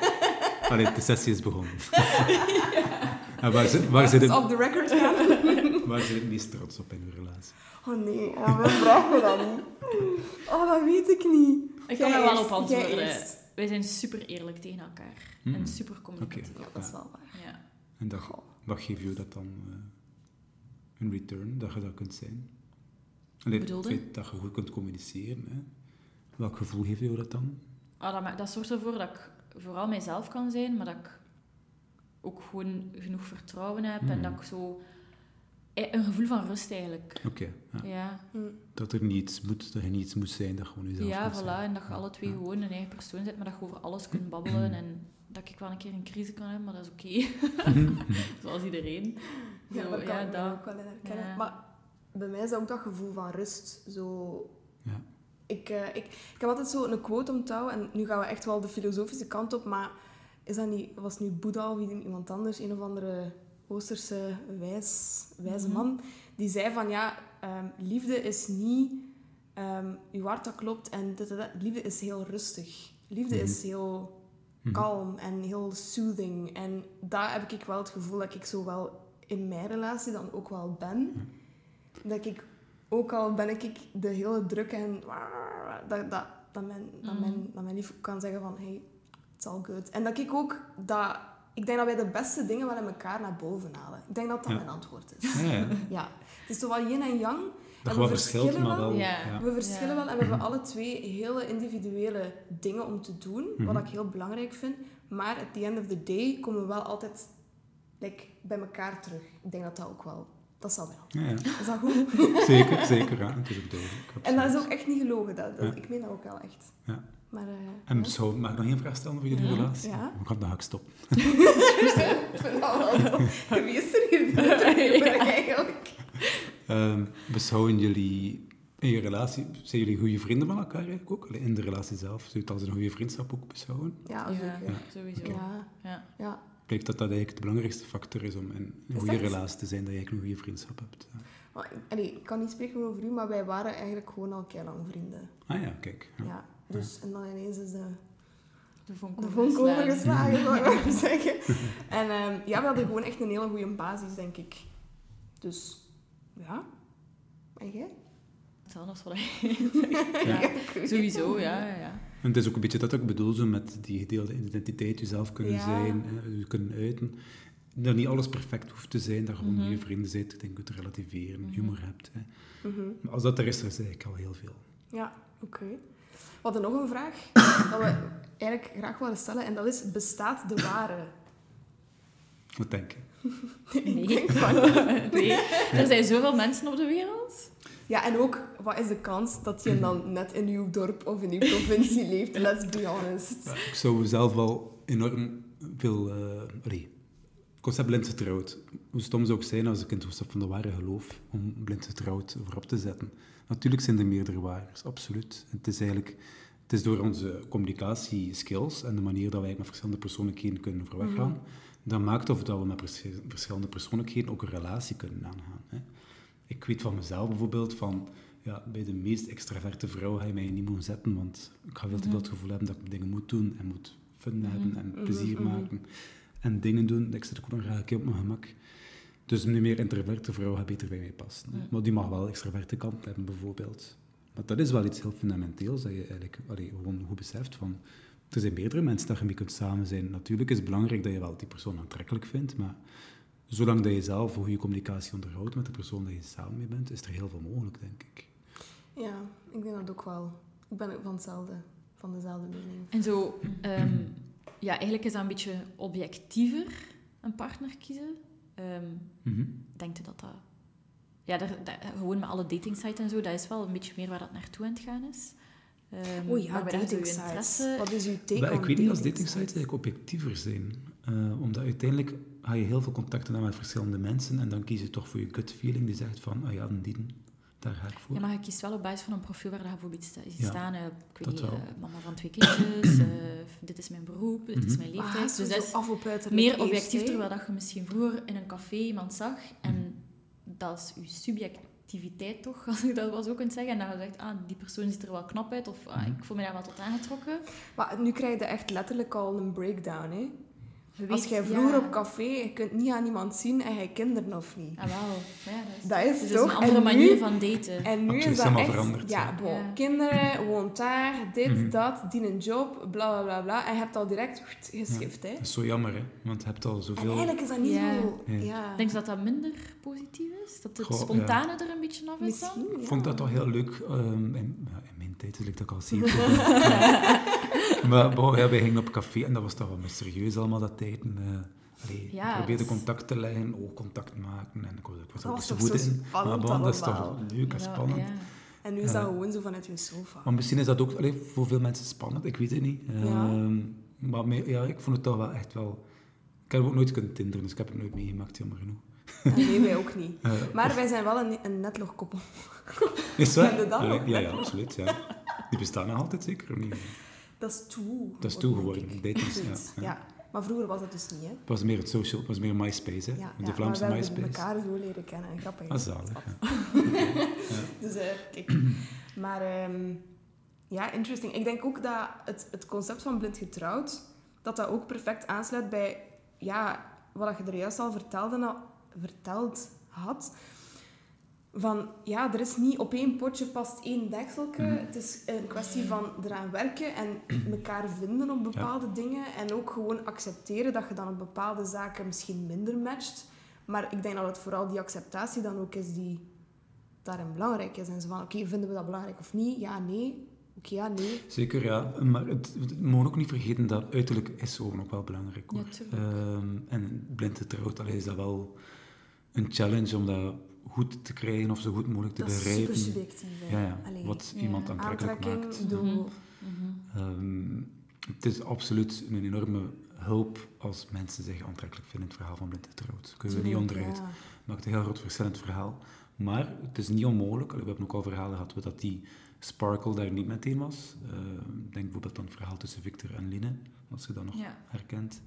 Allee, de sessie is begonnen. En waar zit, waar, zit off the record gaan. waar zit het meest trots op in uw relatie? Oh nee, oh, we vragen me dat niet. Oh, dat weet ik niet. Ik kan daar wel op antwoorden. Wij zijn super eerlijk tegen elkaar. Hmm. En super communicatief. Ja, dat is wel waar. Ja. En dat, wat geeft je dat dan eh in return, dat je dat kunt zijn? Allee, het Bedoelde? feit dat je goed kunt communiceren. Hè? Welk gevoel geeft jou dat dan? Ah, dat, dat zorgt ervoor dat ik vooral mijzelf kan zijn, maar dat ik ook gewoon genoeg vertrouwen heb en Hmm. dat ik zo... eh, Een gevoel van rust eigenlijk. Oké, ja. Ja, Hm. dat er niets moet, dat je niets moet zijn, dat je gewoon jezelf ja voilà. zijn. En dat je alle twee Ja. gewoon een eigen persoon bent, maar dat je over alles kunt babbelen en dat ik wel een keer een crisis kan hebben, maar dat is oké. Zoals iedereen. Ja, Zo, daar kan ja, ik dat. ook wel in herkennen. Ja. Maar bij mij is dat ook dat gevoel van rust. Zo... Ja. Ik, eh, ik, ik heb altijd zo een quote onthouden, en nu gaan we echt wel de filosofische kant op, maar is dat niet, was nu Boeddha of iemand anders, een of andere Oosterse wijs, wijze Mhm. man, die zei van ja, ehm, liefde is niet ehm je hart dat klopt en dit, dit, dit. liefde is heel rustig. Liefde is heel Mhm. Kalm en heel soothing. En daar heb ik wel het gevoel dat ik zo wel in mijn relatie dan ook wel ben. Dat ik, ook al ben ik de hele druk en... Dat, dat, dat, mijn, dat, Mhm. mijn, dat mijn lief kan zeggen van... Hey, it's all good. En dat ik ook... Dat, ik denk dat wij de beste dingen wel in elkaar naar boven halen. Ik denk dat dat Ja. mijn antwoord is. Ja, ja. Ja. Het is toch wel yin en yang. Dat we verschilt, verschillen maar wel... Ja. ja. We verschillen Ja. wel en we hebben alle twee hele individuele dingen om te doen, Mhm. wat ik heel belangrijk vind. Maar at the end of the day komen we wel altijd like, bij elkaar terug. Ik denk dat dat ook wel... Dat zal wel. Ja, ja. Is dat goed? Zeker, zeker. Ja, natuurlijk duidelijk. en dat is ook echt niet gelogen. Dat, dat- Ja. Ik meen dat ook wel echt. Ja. Maar, eh, En beschouw, mag ik nog één vraag stellen over jullie Ja. relatie? Ja. Ik had de hak stop. Ik vind dat wel tof. Wie is er hier eigenlijk? Ehm, beschouwen jullie in je relatie, zijn jullie goede vrienden van elkaar eigenlijk ook? Allee, in de relatie zelf, zou je het als een goede vriendschap ook beschouwen? Ja, Ja, sowieso. Ja, Ja. ja. blijkt dat dat eigenlijk de belangrijkste factor is om in een goede relatie te zijn, dat je eigenlijk een goede vriendschap hebt. Ja. Maar, allee, ik kan niet spreken over u, maar wij waren eigenlijk gewoon al kei lang vrienden. Ah ja, kijk. Ja. Ja. Dus, en dan ineens is de, De vonk overgeslagen. zou ik maar zeggen. En ehm, ja, we hadden gewoon echt een hele goede basis, denk ik. Dus, ja. En jij? Hetzelfde als wat Ja. ik weet Sowieso, ja, ja, ja. En het is ook een beetje dat ik bedoel, zo met die gedeelde identiteit, jezelf kunnen Ja. zijn, eh, je kunnen uiten. Dat niet alles perfect hoeft te zijn, dat je gewoon Mhm. goede vrienden bent, dat je kunt relativeren, Mhm. humor hebt. Hè. Mhm. Maar als dat er is, dan is eigenlijk al heel veel. Ja, oké. We hadden nog een vraag dat we eigenlijk graag willen stellen. En dat is, bestaat de ware? Wat denk je? Ik Nee. nee. Er zijn zoveel mensen op de wereld. Ja, en ook, wat is de kans dat je dan net in uw dorp of in uw provincie leeft? Let's be honest. Ja, ik zou zelf wel enorm veel... eh allee, het concept blind getrouwd. Hoe stom zou ik zijn als ik in het concept van de ware geloof om blind getrouwd voorop te zetten. Natuurlijk zijn er meerdere waardes, absoluut. Het is eigenlijk... Het is door onze communicatieskills en de manier dat wij met verschillende persoonlijkheden kunnen overweg gaan, dat maakt of dat we met vers- verschillende persoonlijkheden ook een relatie kunnen aangaan. Hè. Ik weet van mezelf bijvoorbeeld van... Ja, bij de meest extraverte vrouw ga je mij niet moeten zetten, want ik ga veel te veel het gevoel hebben dat ik dingen moet doen en moet fun hebben en Mhm, plezier mhm. maken en dingen doen. Ik zit ook nog graag een keer op mijn gemak. Dus een meer introverte vrouw gaat beter bij mij passen. Mhm. Maar die mag wel extraverte kant hebben, bijvoorbeeld. Maar dat is wel iets heel fundamenteels, dat je eigenlijk allee, gewoon goed beseft van... Er zijn meerdere mensen dat je mee kunt samen zijn. Natuurlijk is het belangrijk dat je wel die persoon aantrekkelijk vindt, maar zolang dat je zelf een goede communicatie onderhoudt met de persoon dat je samen mee bent, is er heel veel mogelijk, denk ik. Ja, ik denk dat ook wel. Ik ben ook van hetzelfde, van dezelfde mening. En zo, ehm, ja, eigenlijk is dat een beetje objectiever, een partner kiezen. Ehm Mhm. denkt u dat dat... Ja, daar, daar- gewoon met alle datingsites en zo, dat is wel een beetje meer waar dat naartoe aan het gaan is. Ehm, Oh ja, Wat is uw take ik weet niet als dating datingsites eigenlijk objectiever zijn. Eh, omdat uiteindelijk ga je heel veel contacten hebben met verschillende mensen en dan kies je toch voor je gut feeling die zegt van, ah ja, die, daar ga ik voor. Ja, maar je kiest wel op basis van een profiel waar je bijvoorbeeld ziet Ja, staan, eh, ik weet niet, eh, mama van twee kindjes, eh, dit is mijn beroep, dit is Mhm. mijn Maar leeftijd. Dus dat is af op meer objectief, terwijl dat je misschien vroeger in een café iemand zag en Mhm. dat is je subjectiviteit toch, als ik dat wel zo kunt zeggen. En dan je zegt, ah, die persoon ziet er wel knap uit of ah, Mhm. ik voel me daar wel tot aangetrokken. Maar nu krijg je echt letterlijk al een breakdown, hè? Je Als jij vroeger ja. op café, je kunt niet aan iemand zien en jij kinderen of niet. Ah. Maar ja, dat is, Dat is dus toch- een andere en manier nu- van daten. En nu is dat echt... veranderd, Ja, bon, Ja. kinderen, woont daar, dit, Mhm. dat, die een job, bla bla bla bla. En je hebt al direct geschift, hè? Dat is zo jammer, hè? Want je hebt al En zoveel... eigenlijk is dat niet Ja. zo... Ja. Ja. Denk je dat dat minder positief is? Dat het Goh, spontane er een beetje af is dan? Ik vond dat toch heel leuk. ehm, in, ja, in mijn tijd, zoals ik dat al zie. maar bon, ja, wij gingen op café en dat was toch wel meer serieus allemaal dat tijd. En, eh, allee, Ja, ik probeerde is- contact te leggen, oogcontact maken. En ik was, ik was er Dat ook was zo toch goed zo in. Maar spannend bon, dat is toch leuk en Ja, spannend. ja. En nu is dat gewoon zo vanuit je sofa. Maar misschien is dat ook allee, voor veel mensen spannend, ik weet het niet. Ehm, maar me- ja, ik vond het toch wel echt wel... Ik heb ook nooit kunnen tinderen, dus ik heb het nooit meegemaakt, jammer genoeg. En nee, wij ook niet. Maar of- wij zijn wel een, een netlogkoppel. is dat? Ja, ja, absoluut. Ja. Die bestaan nog altijd zeker of niet? Dat is toe. Dat is toe geworden, datings, ja, ja. Maar vroeger was dat dus niet, hè? Het was meer het social, het was meer MySpace, hè? Ja, de ja, Vlaamse maar we hebben MySpace. elkaar zo leren kennen. Grappig. Ah, zalig. Ja. Dus eh, kijk. Maar ehm, ja, interesting. Ik denk ook dat het, het concept van blind getrouwd, dat dat ook perfect aansluit bij ja, wat je er juist al vertelde, verteld had. Van, ja, er is niet op één potje past één dekselke. Mhm. Het is een kwestie van eraan werken en elkaar vinden op bepaalde dingen. En ook gewoon accepteren dat je dan op bepaalde zaken misschien minder matcht. Maar ik denk dat het vooral die acceptatie dan ook is die daarin belangrijk is. En zo van, oké, vinden we dat belangrijk of niet? Ja, nee. Oké, ja, nee. Zeker, ja. Maar het, we mogen ook niet vergeten dat uiterlijk is gewoon ook wel belangrijk. Hoor. Ja, tuurlijk. Ehm, en blind getrouwd, is dat wel een challenge om dat goed te krijgen of zo goed mogelijk te Dat is begrijpen. super subjectief. hè. Ja, ja. Allee, Wat Ja. iemand aantrekkelijk maakt. ik bedoel, Mhm. Ehm, het is absoluut een enorme hulp als mensen zich aantrekkelijk vinden in het verhaal van blind getrouwd. Kunnen we niet onderuit. ja. maakt een heel groot verschil in het verhaal. Maar het is niet onmogelijk. Allee, We hebben ook al verhalen gehad dat die sparkle daar niet meteen was. Eh, denk bijvoorbeeld aan het verhaal tussen Victor en Line, als je dat nog Ja. herkent.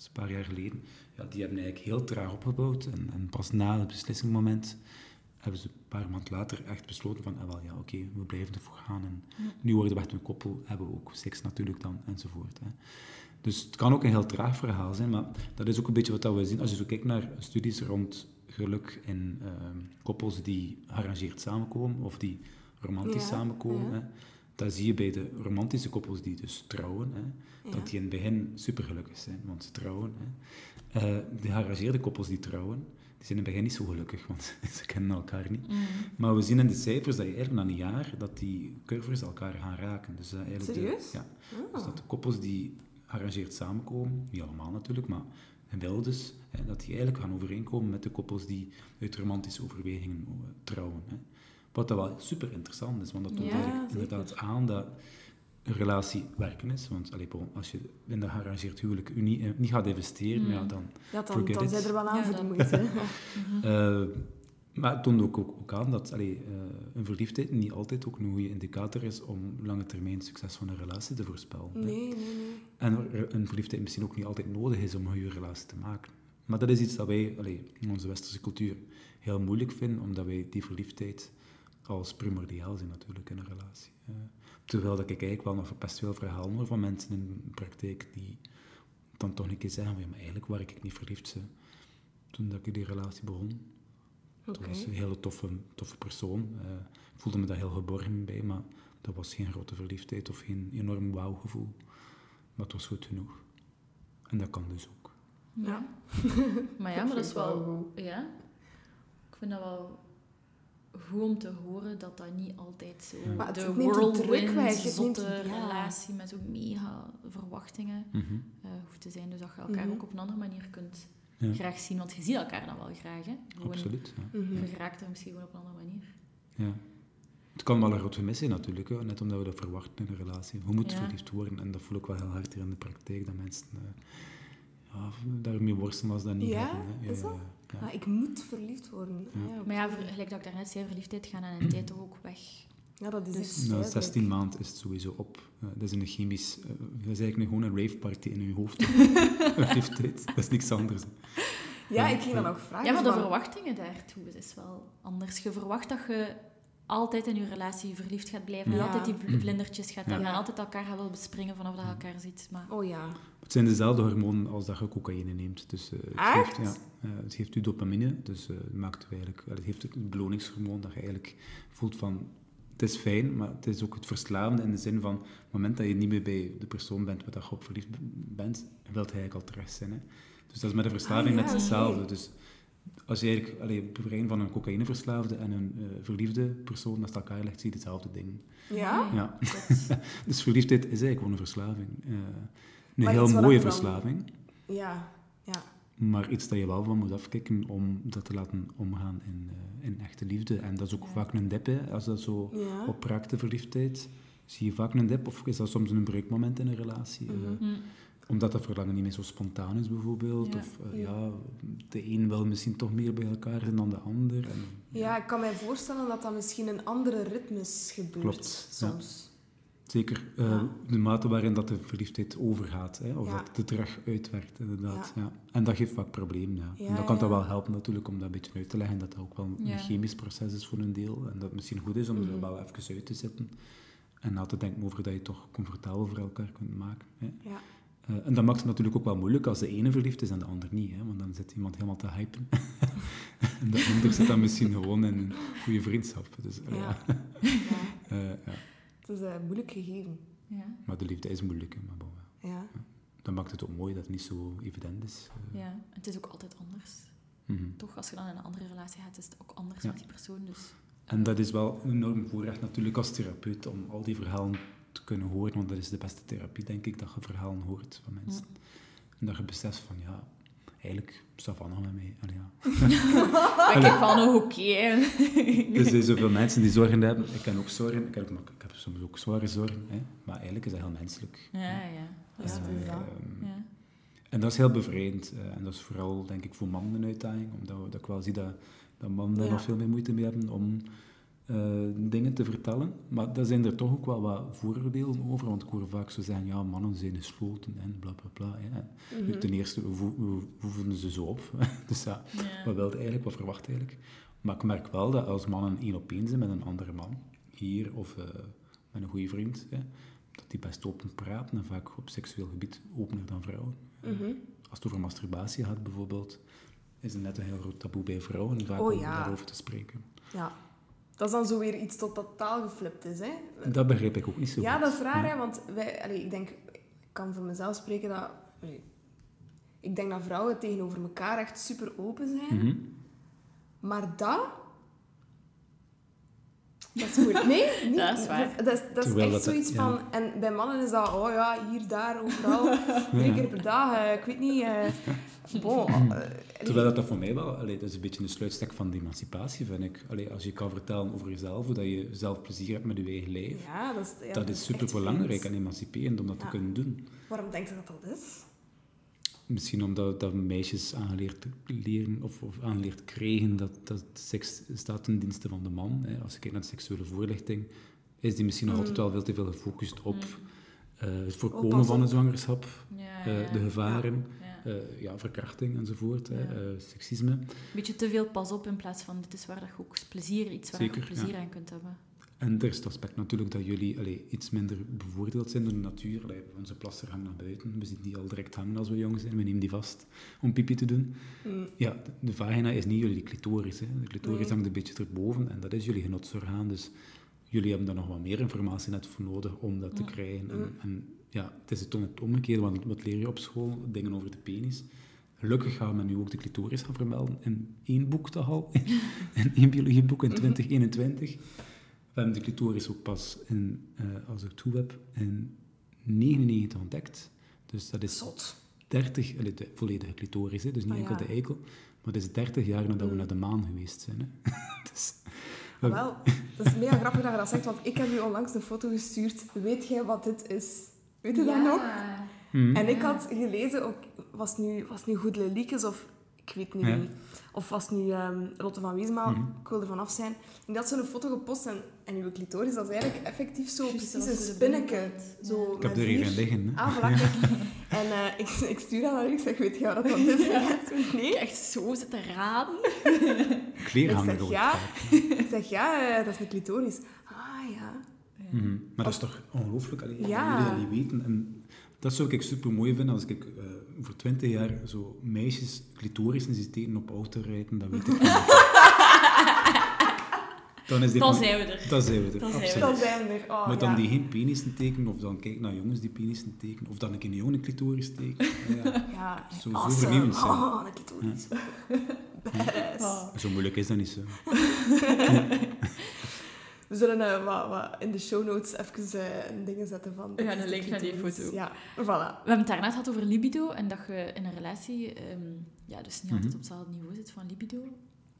Is een paar jaar geleden, ja, die hebben eigenlijk heel traag opgebouwd. En, en pas na het beslissingsmoment hebben ze een paar maanden later echt besloten van, ah, wel, ja, oké, we blijven ervoor gaan. En nu worden we echt een koppel, hebben we ook seks natuurlijk dan, enzovoort. Hè. Dus het kan ook een heel traag verhaal zijn, maar dat is ook een beetje wat we zien. Als je zo kijkt naar studies rond geluk in ehm, koppels die gearrangeerd samenkomen, of die romantisch Ja, samenkomen, ja. hè, dan zie je bij de romantische koppels die dus trouwen, hè, Ja. dat die in het begin supergelukkig zijn, want ze trouwen. Hè. Eh, de gearrangeerde koppels die trouwen, die zijn in het begin niet zo gelukkig, want ze kennen elkaar niet. Mm. Maar we zien in de cijfers dat je eigenlijk na een jaar, dat die curves elkaar gaan raken. Dus dat eigenlijk de- Serieus? ja. Ah. Dus dat de koppels die gearrangeerd samenkomen, niet allemaal natuurlijk, maar wel dus, hè, dat die eigenlijk gaan overeenkomen met de koppels die uit romantische overwegingen eh, trouwen. Hè. Wat dat wel super interessant is, want dat toont Ja, eigenlijk zeker. inderdaad aan dat een relatie werken is. Want allee, bon, als je in dat gearrangeerd huwelijk eh, niet gaat investeren, Mm. ja, dan Ja, dan, dan zijn er wel aan Ja, voor de eh, maar het toont ook, ook, ook aan dat allee, eh, een verliefdheid niet altijd ook een goede indicator is om lange termijn succes van een relatie te voorspellen. Nee, nee, nee. En een verliefdheid misschien ook niet altijd nodig is om een goede relatie te maken. Maar dat is iets dat wij allee, in onze westerse cultuur heel moeilijk vinden, omdat wij die verliefdheid als primordiaal zien natuurlijk in een relatie. Eh, terwijl dat ik eigenlijk wel nog best veel verhalen hoor van mensen in de praktijk die dan toch een keer zeggen van ja, maar eigenlijk waar ik niet verliefd ben toen dat ik die relatie begon. Oké. Het was een hele toffe, toffe persoon. Eh, ik voelde me daar heel geborgen bij, maar dat was geen grote verliefdheid of geen enorm wauwgevoel. Maar het was goed genoeg. En dat kan dus ook. Ja. maar ja, maar dat is wel... Ja. Ik vind dat wel goed om te horen dat dat niet altijd zo... Ja. Maar het- de whirlwind, weg, zotte ja. relatie met zo mega verwachtingen Mhm. eh, hoeft te zijn. Dus dat je elkaar Mhm. ook op een andere manier kunt Ja. graag zien. Want je ziet elkaar dan wel graag, hè. Gewoon, Absoluut. Ja. Mhm. Je raakt er misschien gewoon op een andere manier. Ja. Het kan wel een groot gemis zijn natuurlijk, hè, net omdat we dat verwachten in een relatie. Je moet Ja. verliefd worden en dat voel ik wel heel hard hier in de praktijk, dat mensen eh, ja, daarmee worstelen als dat niet Ja? hebben. Hè. Is dat? Ja. Ah, ik moet verliefd worden. Ja. Maar ja, gelijk dat ik daarnet zei, verliefdheid gaan en een tijd toch ook weg. Ja, dat is Dus- duidelijk. 16 maanden is het sowieso op. Eh, dat is een chemisch... eh, dat is eigenlijk gewoon een raveparty in je hoofd. Verliefdheid. Dat is niks anders. Ja, ik ging dan ook vragen. Ja, maar de verwachtingen daartoe is wel anders. Je verwacht dat je altijd in je relatie verliefd gaat blijven. En altijd die vl- vlindertjes gaat Ja. hebben. En altijd elkaar gaat willen bespringen vanaf dat je elkaar ziet. Maar Oh ja. Het zijn dezelfde hormonen als dat je cocaïne neemt. Dus, eh, het Echt? Geeft, ja, eh, het geeft u dopamine, dus eh, het maakt u eigenlijk, het heeft het beloningshormoon dat je eigenlijk voelt van het is fijn, maar het is ook het verslavende in de zin van op het moment dat je niet meer bij de persoon bent waar je op verliefd bent, wilt hij eigenlijk al terug zijn. Hè? Dus dat is met een verslaving Ah, ja, net hetzelfde. Dus als je eigenlijk allee, het brein van een cocaïneverslaafde en een eh, verliefde persoon naast elkaar legt, zie je hetzelfde ding. Ja? Ja. Dus verliefdheid is eigenlijk gewoon een verslaving. Eh, een Maar heel mooie dan- verslaving. Ja. Ja. Maar iets dat je wel van moet afkicken om dat te laten omgaan in, eh, in echte liefde. En dat is ook Ja. vaak een dip, hè. als dat zo Ja. opraakt, de verliefdheid. Zie je vaak een dip, of is dat soms een breukmoment in een relatie? Mhm. Omdat dat verlangen niet meer zo spontaan is, bijvoorbeeld. Ja. Of eh, Ja. ja, de een wil misschien toch meer bij elkaar zijn dan de ander. En, Ja, ik kan mij voorstellen dat dat misschien in andere ritmes gebeurt Klopt, ja. soms. Zeker eh, Ja. de mate waarin dat de verliefdheid overgaat, hè, of Ja. dat het er terug uitwerkt, inderdaad. Ja. Ja. En dat geeft vaak problemen, ja. Ja, en dat kan ja. dat wel helpen natuurlijk om dat een beetje uit te leggen, dat dat ook wel een chemisch proces is voor een deel. En dat het misschien goed is om Mhm. er wel even uit te zetten. En na te denken over dat je het toch comfortabel voor elkaar kunt maken. Hè. Ja. Eh, en dat maakt het natuurlijk ook wel moeilijk als de ene verliefd is en de ander niet. Hè, want dan zit iemand helemaal te hypen. en de ander zit dan misschien gewoon in een goede vriendschap. Dus, eh, Ja. Eh, ja. Het is een moeilijk gegeven. Ja, Maar de liefde is moeilijk. Hè, maar bon, ja. Ja. Dat maakt het ook mooi dat het niet zo evident is. Ja. Het is ook altijd anders. mhm. Toch, als je dan in een andere relatie gaat, is het ook anders Ja. met die persoon. Dus En dat is wel een enorm voorrecht natuurlijk als therapeut om al die verhalen te kunnen horen, want dat is de beste therapie, denk ik, dat je verhalen hoort van mensen. En dat je beseft van, ja, eigenlijk, Savannah met mij. Allee, ja. Ik heb nog oké. hè. Er zijn zoveel mensen die zorgen hebben. Ik ken ook zorgen, ik heb, ook, ik heb soms ook zware zorgen, hè. maar eigenlijk is dat heel menselijk. Ja, ja. Dat is dat. Ja. En dat is heel bevrijdend. eh, en dat is vooral, denk ik, voor mannen een uitdaging. Omdat we- dat ik wel zie dat, dat mannen daar nog veel meer moeite mee hebben om eh, dingen te vertellen. Maar daar zijn er toch ook wel wat vooroordelen over, want ik hoor vaak zo zeggen, ja, mannen zijn gesloten en bla bla bla. Ja. Nu, ten eerste, hoe, voeden ze zo op? dus ja, wat wilde eigenlijk, wat verwacht eigenlijk? Maar ik merk wel dat als mannen één op één zijn met een andere man, hier of eh, met een goede vriend, hè, dat die best open praten en vaak op seksueel gebied opener dan vrouwen. Mhm. Als het over masturbatie gaat bijvoorbeeld, is het net een heel groot taboe bij vrouwen vaak Oh, om daarover te spreken. Ja. Dat is dan zo weer iets tot totaal geflipt is, hè? Dat begrijp ik ook niet zo Ja, goed. dat is raar, hè? Want wij, allee, ik denk, ik kan voor mezelf spreken dat... allee, ik denk dat vrouwen tegenover elkaar echt super open zijn. Mhm. Maar dat... Dat is moeilijk. Nee, niet. Dat is waar. Dat, dat is, dat is Terwijl echt dat- zoiets ja. van... En bij mannen is dat, oh ja, hier, daar, overal. Drie keer per dag, eh, ik weet niet... eh bon, eh, Terwijl dat, dat voor mij wel, allee, dat is een beetje een sluitstek van de emancipatie, vind ik. Allee, als je kan vertellen over jezelf, hoe dat je zelf plezier hebt met je eigen lijf, Ja, dat is, ja, dat is echt super belangrijk vreemd. en emanciperend om dat Ja. te kunnen doen. Waarom denk je dat dat is? Misschien omdat dat meisjes aangeleerd leren of, of aangeleerd krijgen dat, dat seks staat ten dienste van de man. Hè. Als je kijkt naar de seksuele voorlichting, is die misschien nog Mm. altijd wel veel te veel gefocust op eh, het voorkomen van op. een zwangerschap, Ja, eh, ja. de gevaren, Ja. eh, ja, verkrachting enzovoort, Ja. eh, seksisme. Beetje te veel pas op in plaats van dit is waar dat je ook plezier, iets waar je Zeker, plezier ja. aan kunt hebben. En er is het aspect natuurlijk dat jullie allee, iets minder bevoordeeld zijn door de natuur. Allee, onze plasser hangt naar buiten. We zien die al direct hangen als we jong zijn. We nemen die vast om pipi te doen. Mm. Ja, de- de vagina is niet jullie clitoris. Hè. De clitoris Nee. hangt een beetje erboven en dat is jullie genotsorgaan. Dus jullie hebben daar nog wat meer informatie net voor nodig om dat te krijgen. En, Mm. en ja, het is het om het omgekeerde, want wat leer je op school? Dingen over de penis. Gelukkig gaan we nu ook de clitoris gaan vermelden in één boek toch al. in één biologieboek in 2021. We hebben de clitoris ook pas, in, eh, als ik het goed heb, in 99 ontdekt. Dus dat is Zot. 30, allee, de volledige clitoris, hè, dus niet Ah, enkel ja. de eikel, maar dat is 30 jaar nadat we Mm. naar de maan geweest zijn. Hè. dus, Ah, wel, dat is mega grappig dat je dat zegt, want ik heb u onlangs een foto gestuurd. Weet jij wat dit is? Weet je dat nog? Mhm. En ik had gelezen, ook, was nu, was nu Goed Leliekes of ik weet niet Ja. wie. Of was nu ehm, Lotte van Wiesma, Mhm. ik wil er vanaf zijn. En die had zo'n foto gepost en, en uw clitoris, dat is eigenlijk effectief zo precies een spinneke. binnenkant. Zo Ja. ik heb met er hier een liggen. Hè. Ah, voilà. En eh, ik, ik stuur dat naar u, ik zeg, weet je wat dat dan is? Nee. Echt zo zitten raden. Kleren Ik zeg ook ja. Ik zeg, ja, dat is een clitoris. Mhm. Maar dat is toch ongelooflijk, allee, Ja. dat jullie dat niet weten. En dat zou ik super mooi vinden als ik eh, over 20 jaar zo meisjes clitorissen zie op auto rijden, dan weet ik Dan is dit Dan zijn we er. Dan zijn we er, Dan zijn we zijn er. Oh, Maar dan ja. die geen penissen tekenen, of dan kijk naar jongens die penissen tekenen, of dan een keer een jongen een clitoris tekenen. Ja. Ja, Zo- zo awesome. vernieuwend zijn. Oh, een clitoris. Badass. Oh. Zo moeilijk is dat niet zo. We zullen eh, wat, wat in de show notes even eh, een dingen zetten van... Ja, een link naar die foto. Ja, voilà. We hebben het daarnet gehad over libido en dat je in een relatie ehm, ja, dus niet altijd Mhm. op hetzelfde niveau zit van libido.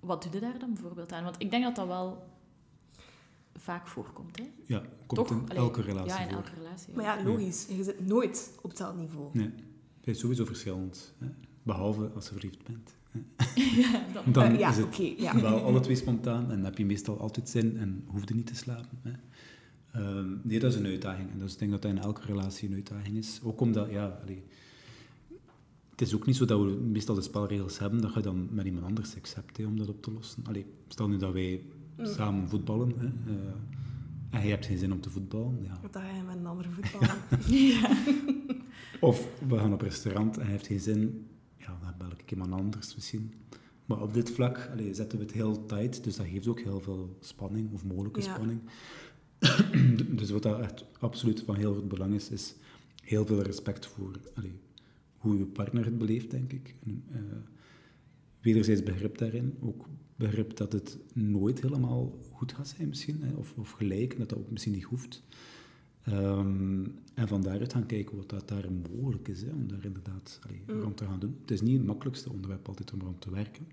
Wat doe je daar dan bijvoorbeeld aan? Want ik denk dat dat wel vaak voorkomt. Hè? Ja, komt Toch? in Allee, elke relatie Ja, in voor. elke relatie. Maar ja, logisch. Je zit nooit op hetzelfde niveau. Nee, het is sowieso verschillend. Hè. Behalve als je verliefd bent. ja, dan, Dan Eh, ja, is het ja. wel alle twee spontaan en heb je meestal altijd zin en hoef je niet te slapen. Hè. Ehm, nee, dat is een uitdaging. En dus ik denk dat dat in elke relatie een uitdaging is. Ook omdat, ja, allee, het is ook niet zo dat we meestal de spelregels hebben dat je dan met iemand anders seks hebt hè, om dat op te lossen. Allee, stel nu dat wij Mm. samen voetballen hè, eh, en je hebt geen zin om te voetballen. Ja. Dan ga je met een andere voetballer. Of we gaan op restaurant en hij heeft geen zin, ja, dan bel ik iemand anders misschien. Maar op dit vlak zetten we het heel tight, dus dat geeft ook heel veel spanning, of mogelijke Ja. spanning. dus wat dat echt absoluut van heel groot belang is, is heel veel respect voor hoe je partner het beleeft, denk ik. En, eh, wederzijds begrip daarin, ook begrip dat het nooit helemaal goed gaat zijn misschien, hè, of, of gelijk, en dat dat ook misschien niet hoeft. Ehm, en van daaruit gaan kijken wat dat daar mogelijk is, hè, om daar inderdaad allee, Mm. rond te gaan doen. Het is niet het makkelijkste onderwerp altijd om rond te werken.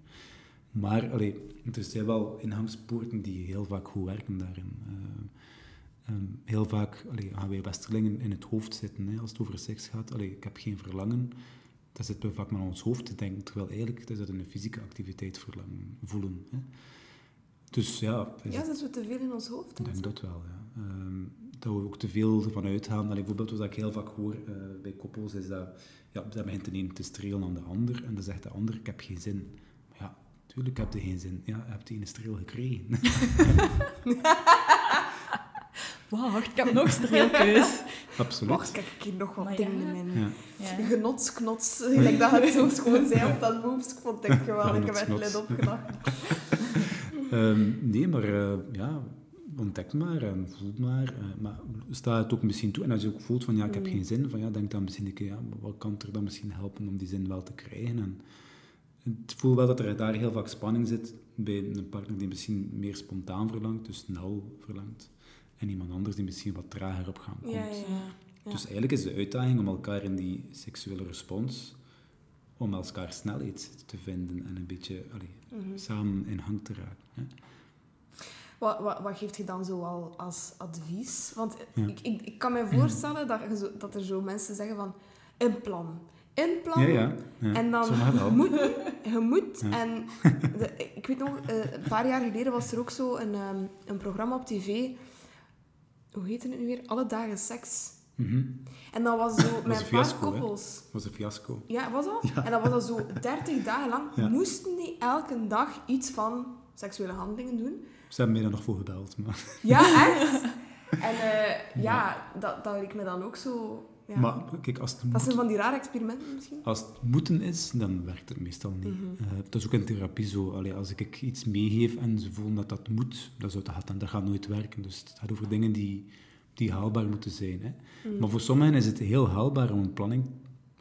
Maar allee, er zijn wel ingangspoorten die heel vaak goed werken daarin. Eh, ehm, heel vaak allee, gaan wij Westerlingen in het hoofd zitten hè, als het over seks gaat. Allee, ik heb geen verlangen. Dat zitten we vaak met ons hoofd te denken, terwijl eigenlijk is dat een fysieke activiteit verlangen, voelen. Hè. Dus ja, Ja, zitten we te veel in ons hoofd? ik denk dat wel, ja. Ehm, dat we ook te veel ervan uitgaan. Allee, bijvoorbeeld wat ik heel vaak hoor eh, bij koppels is dat ja, dat begint de een te strelen aan de ander en dan zegt de ander, ik heb geen zin. Maar ja, tuurlijk heb je geen zin. Ja, je hebt die ene streel gekregen. Wacht, ik heb nog streelkeus. Absoluut. Wacht, kijk ik hier nog wat Maar dingen ja. in. Ja. Ja. Genotsknots, gelijk dat het zo schoon zei op dat moves. Ik vond het geweldig, ik heb echt lid opgedacht. Ehm, nee, maar eh, ja, ontdek maar en voel maar. eh, maar sta het ook misschien toe. En als je ook voelt van ja, ik heb Mm. geen zin, van ja, denk dan misschien een keer, ja, wat kan er dan misschien helpen om die zin wel te krijgen? En ik voel wel dat er daar heel vaak spanning zit bij een partner die misschien meer spontaan verlangt, dus snel verlangt. En iemand anders die misschien wat trager op gang komt. Ja, ja. Dus eigenlijk is de uitdaging om elkaar in die seksuele respons, om elkaar snelheid te vinden en een beetje allee, Mhm. samen in hang te raken. Hè? Wat, wat, wat geeft je dan zo al als advies? Want Ja. ik, ik, ik kan me voorstellen dat, je zo, dat er zo mensen zeggen van... Een plan. Een plan. Ja, ja. ja. En dan moet je moet. En de- ik weet nog, eh, een paar jaar geleden was er ook zo een, ehm, een programma op tv. Hoe heette het nu weer? Alle dagen seks. Mhm. En dat was zo met een paar koppels. Dat was een fiasco. Ja, was dat? En dat was dan zo 30 dagen lang. Moesten die elke dag iets van seksuele handelingen doen. Ze hebben mij daar nog voor gebeld. Maar, Ja, echt. En eh, ja, dat, dat leek me dan ook zo... Ja. maar kijk, als het, dat zijn van die rare experimenten misschien. als het moeten is, dan werkt het meestal niet. Eh, dat is ook in therapie zo. Allee, als ik iets meegeef en ze voelen dat dat moet, dat, zou, dat, gaat, dan- dat gaat nooit werken. Dus het gaat over dingen die, die haalbaar moeten zijn. Hè. Mhm. Maar voor sommigen is het heel haalbaar om een planning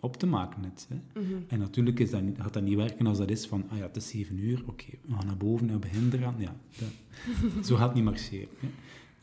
op te maken. Net, hè. Mhm. En natuurlijk is dat, gaat dat niet werken als dat is van, ah ja, het is zeven uur, oké, we gaan naar boven en we beginnen eraan. Ja, dat, zo gaat het niet marcheren. Hè.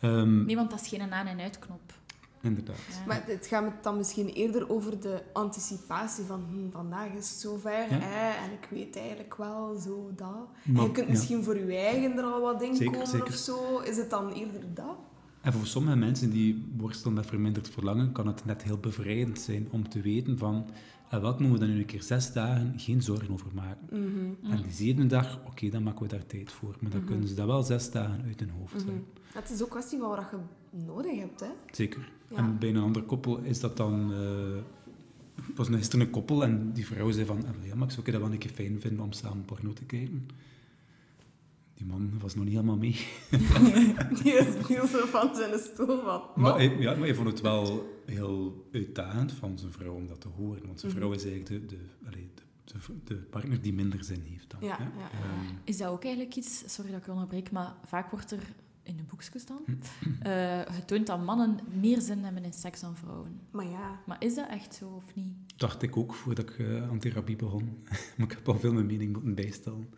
Ehm, Nee, want dat is geen aan- en uitknop. Inderdaad. Ja. Maar het gaat me dan misschien eerder over de anticipatie van hm, vandaag is het zover Ja. hè, en ik weet eigenlijk wel zo dat. Maar- en je kunt ja. misschien voor je eigen er al wat in Zeker, komen zeker. of zo. Is het dan eerder dat? En voor sommige mensen die worstelen met verminderd verlangen, kan het net heel bevrijdend zijn om te weten van, en wat moeten we dan nu een keer zes dagen geen zorgen over maken. Mhm. En die zevende dag, oké, dan maken we daar tijd voor. Maar dan Mhm. kunnen ze dat wel zes dagen uit hun hoofd Mhm. houden. Het is ook kwestie van wat je nodig hebt. Hè? Zeker. Ja. En bij een ander koppel is dat dan... het was gisteren een koppel en die vrouw zei van, ah, ja, maar ik zou dat wel een keer fijn vinden om samen porno te kijken. Die man was nog niet helemaal mee. Die viel zo van zijn stoel. Maar Wat? hij, ja, maar hij vond het wel heel uitdagend van zijn vrouw om dat te horen. Want zijn Mhm. vrouw is eigenlijk de, de, allee, de, de, de partner die minder zin heeft dan. Ja, hè. ja, ja. Ehm, Is dat ook eigenlijk iets, sorry dat ik onderbreek, maar vaak wordt er in de boekjes dan eh, getoond dat mannen meer zin hebben in seks dan vrouwen. Maar ja, Maar is dat echt zo of niet? dacht ik ook voordat ik eh, aan therapie begon. maar ik heb al veel mijn mening moeten bijstellen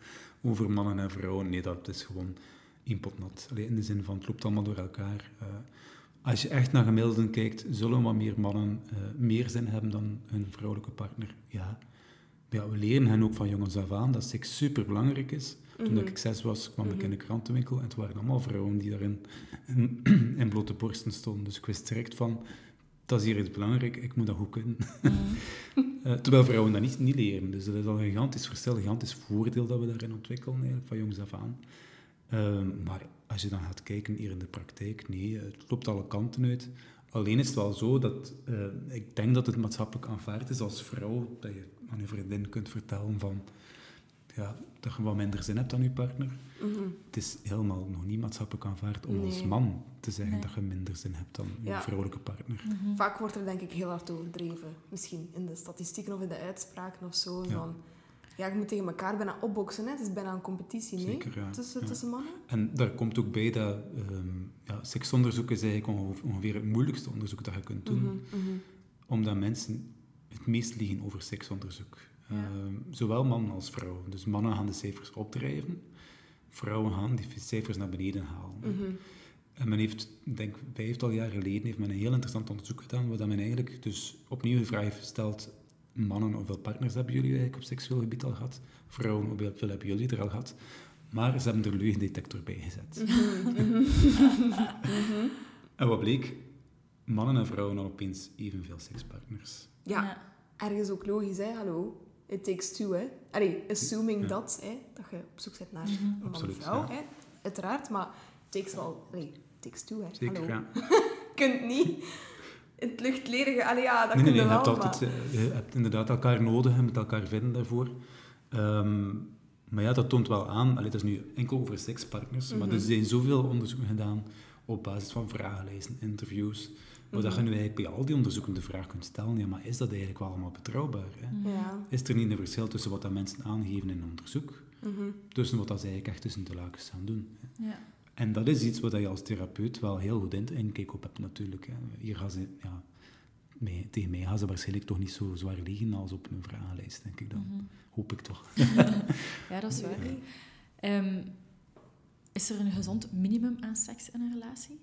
over mannen en vrouwen. Nee, dat is gewoon één pot nat. Allee, in de zin van, het loopt allemaal door elkaar. Eh, als je echt naar gemiddelden kijkt, zullen wat meer mannen eh, meer zin hebben dan hun vrouwelijke partner? Ja. Ja, we leren hen ook van jongens af aan dat seks super belangrijk is. Toen Mhm. ik zes was, kwam ik Mhm. in de krantenwinkel en het waren allemaal vrouwen die daarin in, in blote borsten stonden. Dus ik wist direct van, dat is hier iets belangrijk, ik moet dat goed kunnen. Eh, terwijl vrouwen dat niet, niet leren. Dus dat is al een gigantisch verschil, een gigantisch voordeel dat we daarin ontwikkelen, eigenlijk, van jongs af aan. Ehm, maar als je dan gaat kijken hier in de praktijk, nee, het loopt alle kanten uit. Alleen is het wel zo dat eh, ik denk dat het maatschappelijk aanvaard is als vrouw, dat je aan je vriendin kunt vertellen van, ja, dat je wat minder zin hebt aan je partner. mhm. Het is helemaal nog niet maatschappelijk aanvaard om als man te zeggen Nee. dat je minder zin hebt dan je Ja. vrouwelijke partner. Mhm. vaak wordt er denk ik heel hard overdreven. Misschien in de statistieken of in de uitspraken of zo. Ja. Van, ja, je moet tegen elkaar bijna opboksen. Hè? Het is bijna een competitie nee? Zeker, ja. Tussen, Ja. tussen mannen. En daar komt ook bij dat ehm, ja, seksonderzoek is eigenlijk onge- ongeveer het moeilijkste onderzoek dat je kunt doen. Mhm, mhm. Omdat mensen het meest liegen over seksonderzoek. Ja. Ehm, zowel mannen als vrouwen. Dus mannen gaan de cijfers opdrijven. Vrouwen gaan die cijfers naar beneden halen. Mhm. En men heeft, ik denk vijftal jaar geleden, heeft men een heel interessant onderzoek gedaan, waar dat men eigenlijk dus opnieuw de vraag heeft gesteld, mannen, hoeveel partners hebben jullie eigenlijk op seksueel gebied al gehad? Vrouwen, hoeveel hebben jullie er al gehad? Maar ze hebben er leugendetector bij gezet. Mhm. En wat bleek? Mannen en vrouwen hadden opeens evenveel sekspartners. Ja, ergens ook logisch, hè? Hallo. It takes two, hè? Allee, assuming Ja. dat, hè, dat je op zoek bent naar Mhm. een man of Absoluut, vrouw, ja. hè? uiteraard, maar takes wel... Nee, takes two, hè. Zeker, Hallo. ja. Je kunt niet in het luchtledige... Allee, ja, dat Nee, kun nee, je nee, je, wel, hebt altijd, maar- eh, je hebt inderdaad elkaar nodig, je moet elkaar vinden daarvoor. Ehm, maar ja, dat toont wel aan, allee, dat is nu enkel over sekspartners, maar Mhm. er zijn zoveel onderzoeken gedaan op basis van vragenlijsten, interviews, waar dat je Mhm. nu eigenlijk bij al die onderzoeken de vraag kunt stellen, ja, maar is dat eigenlijk wel allemaal betrouwbaar? Hè? Ja. Is er niet een verschil tussen wat dat mensen aangeven in onderzoek, Mhm. tussen wat dat ze eigenlijk echt tussen de lakens staan doen? Hè? Ja. En dat is iets waar je als therapeut wel heel goed in- inkijk op hebt natuurlijk. Hè. Hier gaan ze, ja, mij- tegen mij gaan ze waarschijnlijk toch niet zo zwaar liggen als op een vragenlijst, denk ik dan. Mhm. Hoop ik toch. Ja, dat is waar. Ehm, is er een gezond minimum aan seks in een relatie?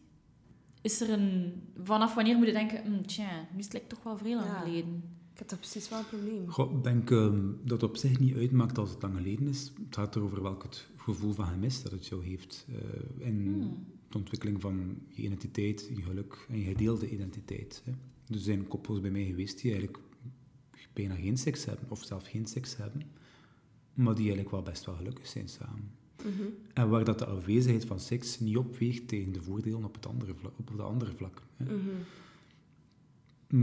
Is er een... Vanaf wanneer moet je denken, hm, tja, nu is het lijkt toch wel vrij lang Ja. geleden. Ik heb daar precies wel een probleem. Goh, ik denk ehm, dat het op zich niet uitmaakt als het lang geleden is. Het gaat erover welk het gevoel van gemis dat het jou heeft. eh, in Hmm. de ontwikkeling van je identiteit, je geluk en je gedeelde identiteit. Hè. Dus er zijn koppels bij mij geweest die eigenlijk bijna geen seks hebben, of zelf geen seks hebben, maar die eigenlijk wel best wel gelukkig zijn samen. Mhm. En waar dat de afwezigheid van seks niet opweegt tegen de voordelen op, het andere vlak, op de andere. Hè. Mhm.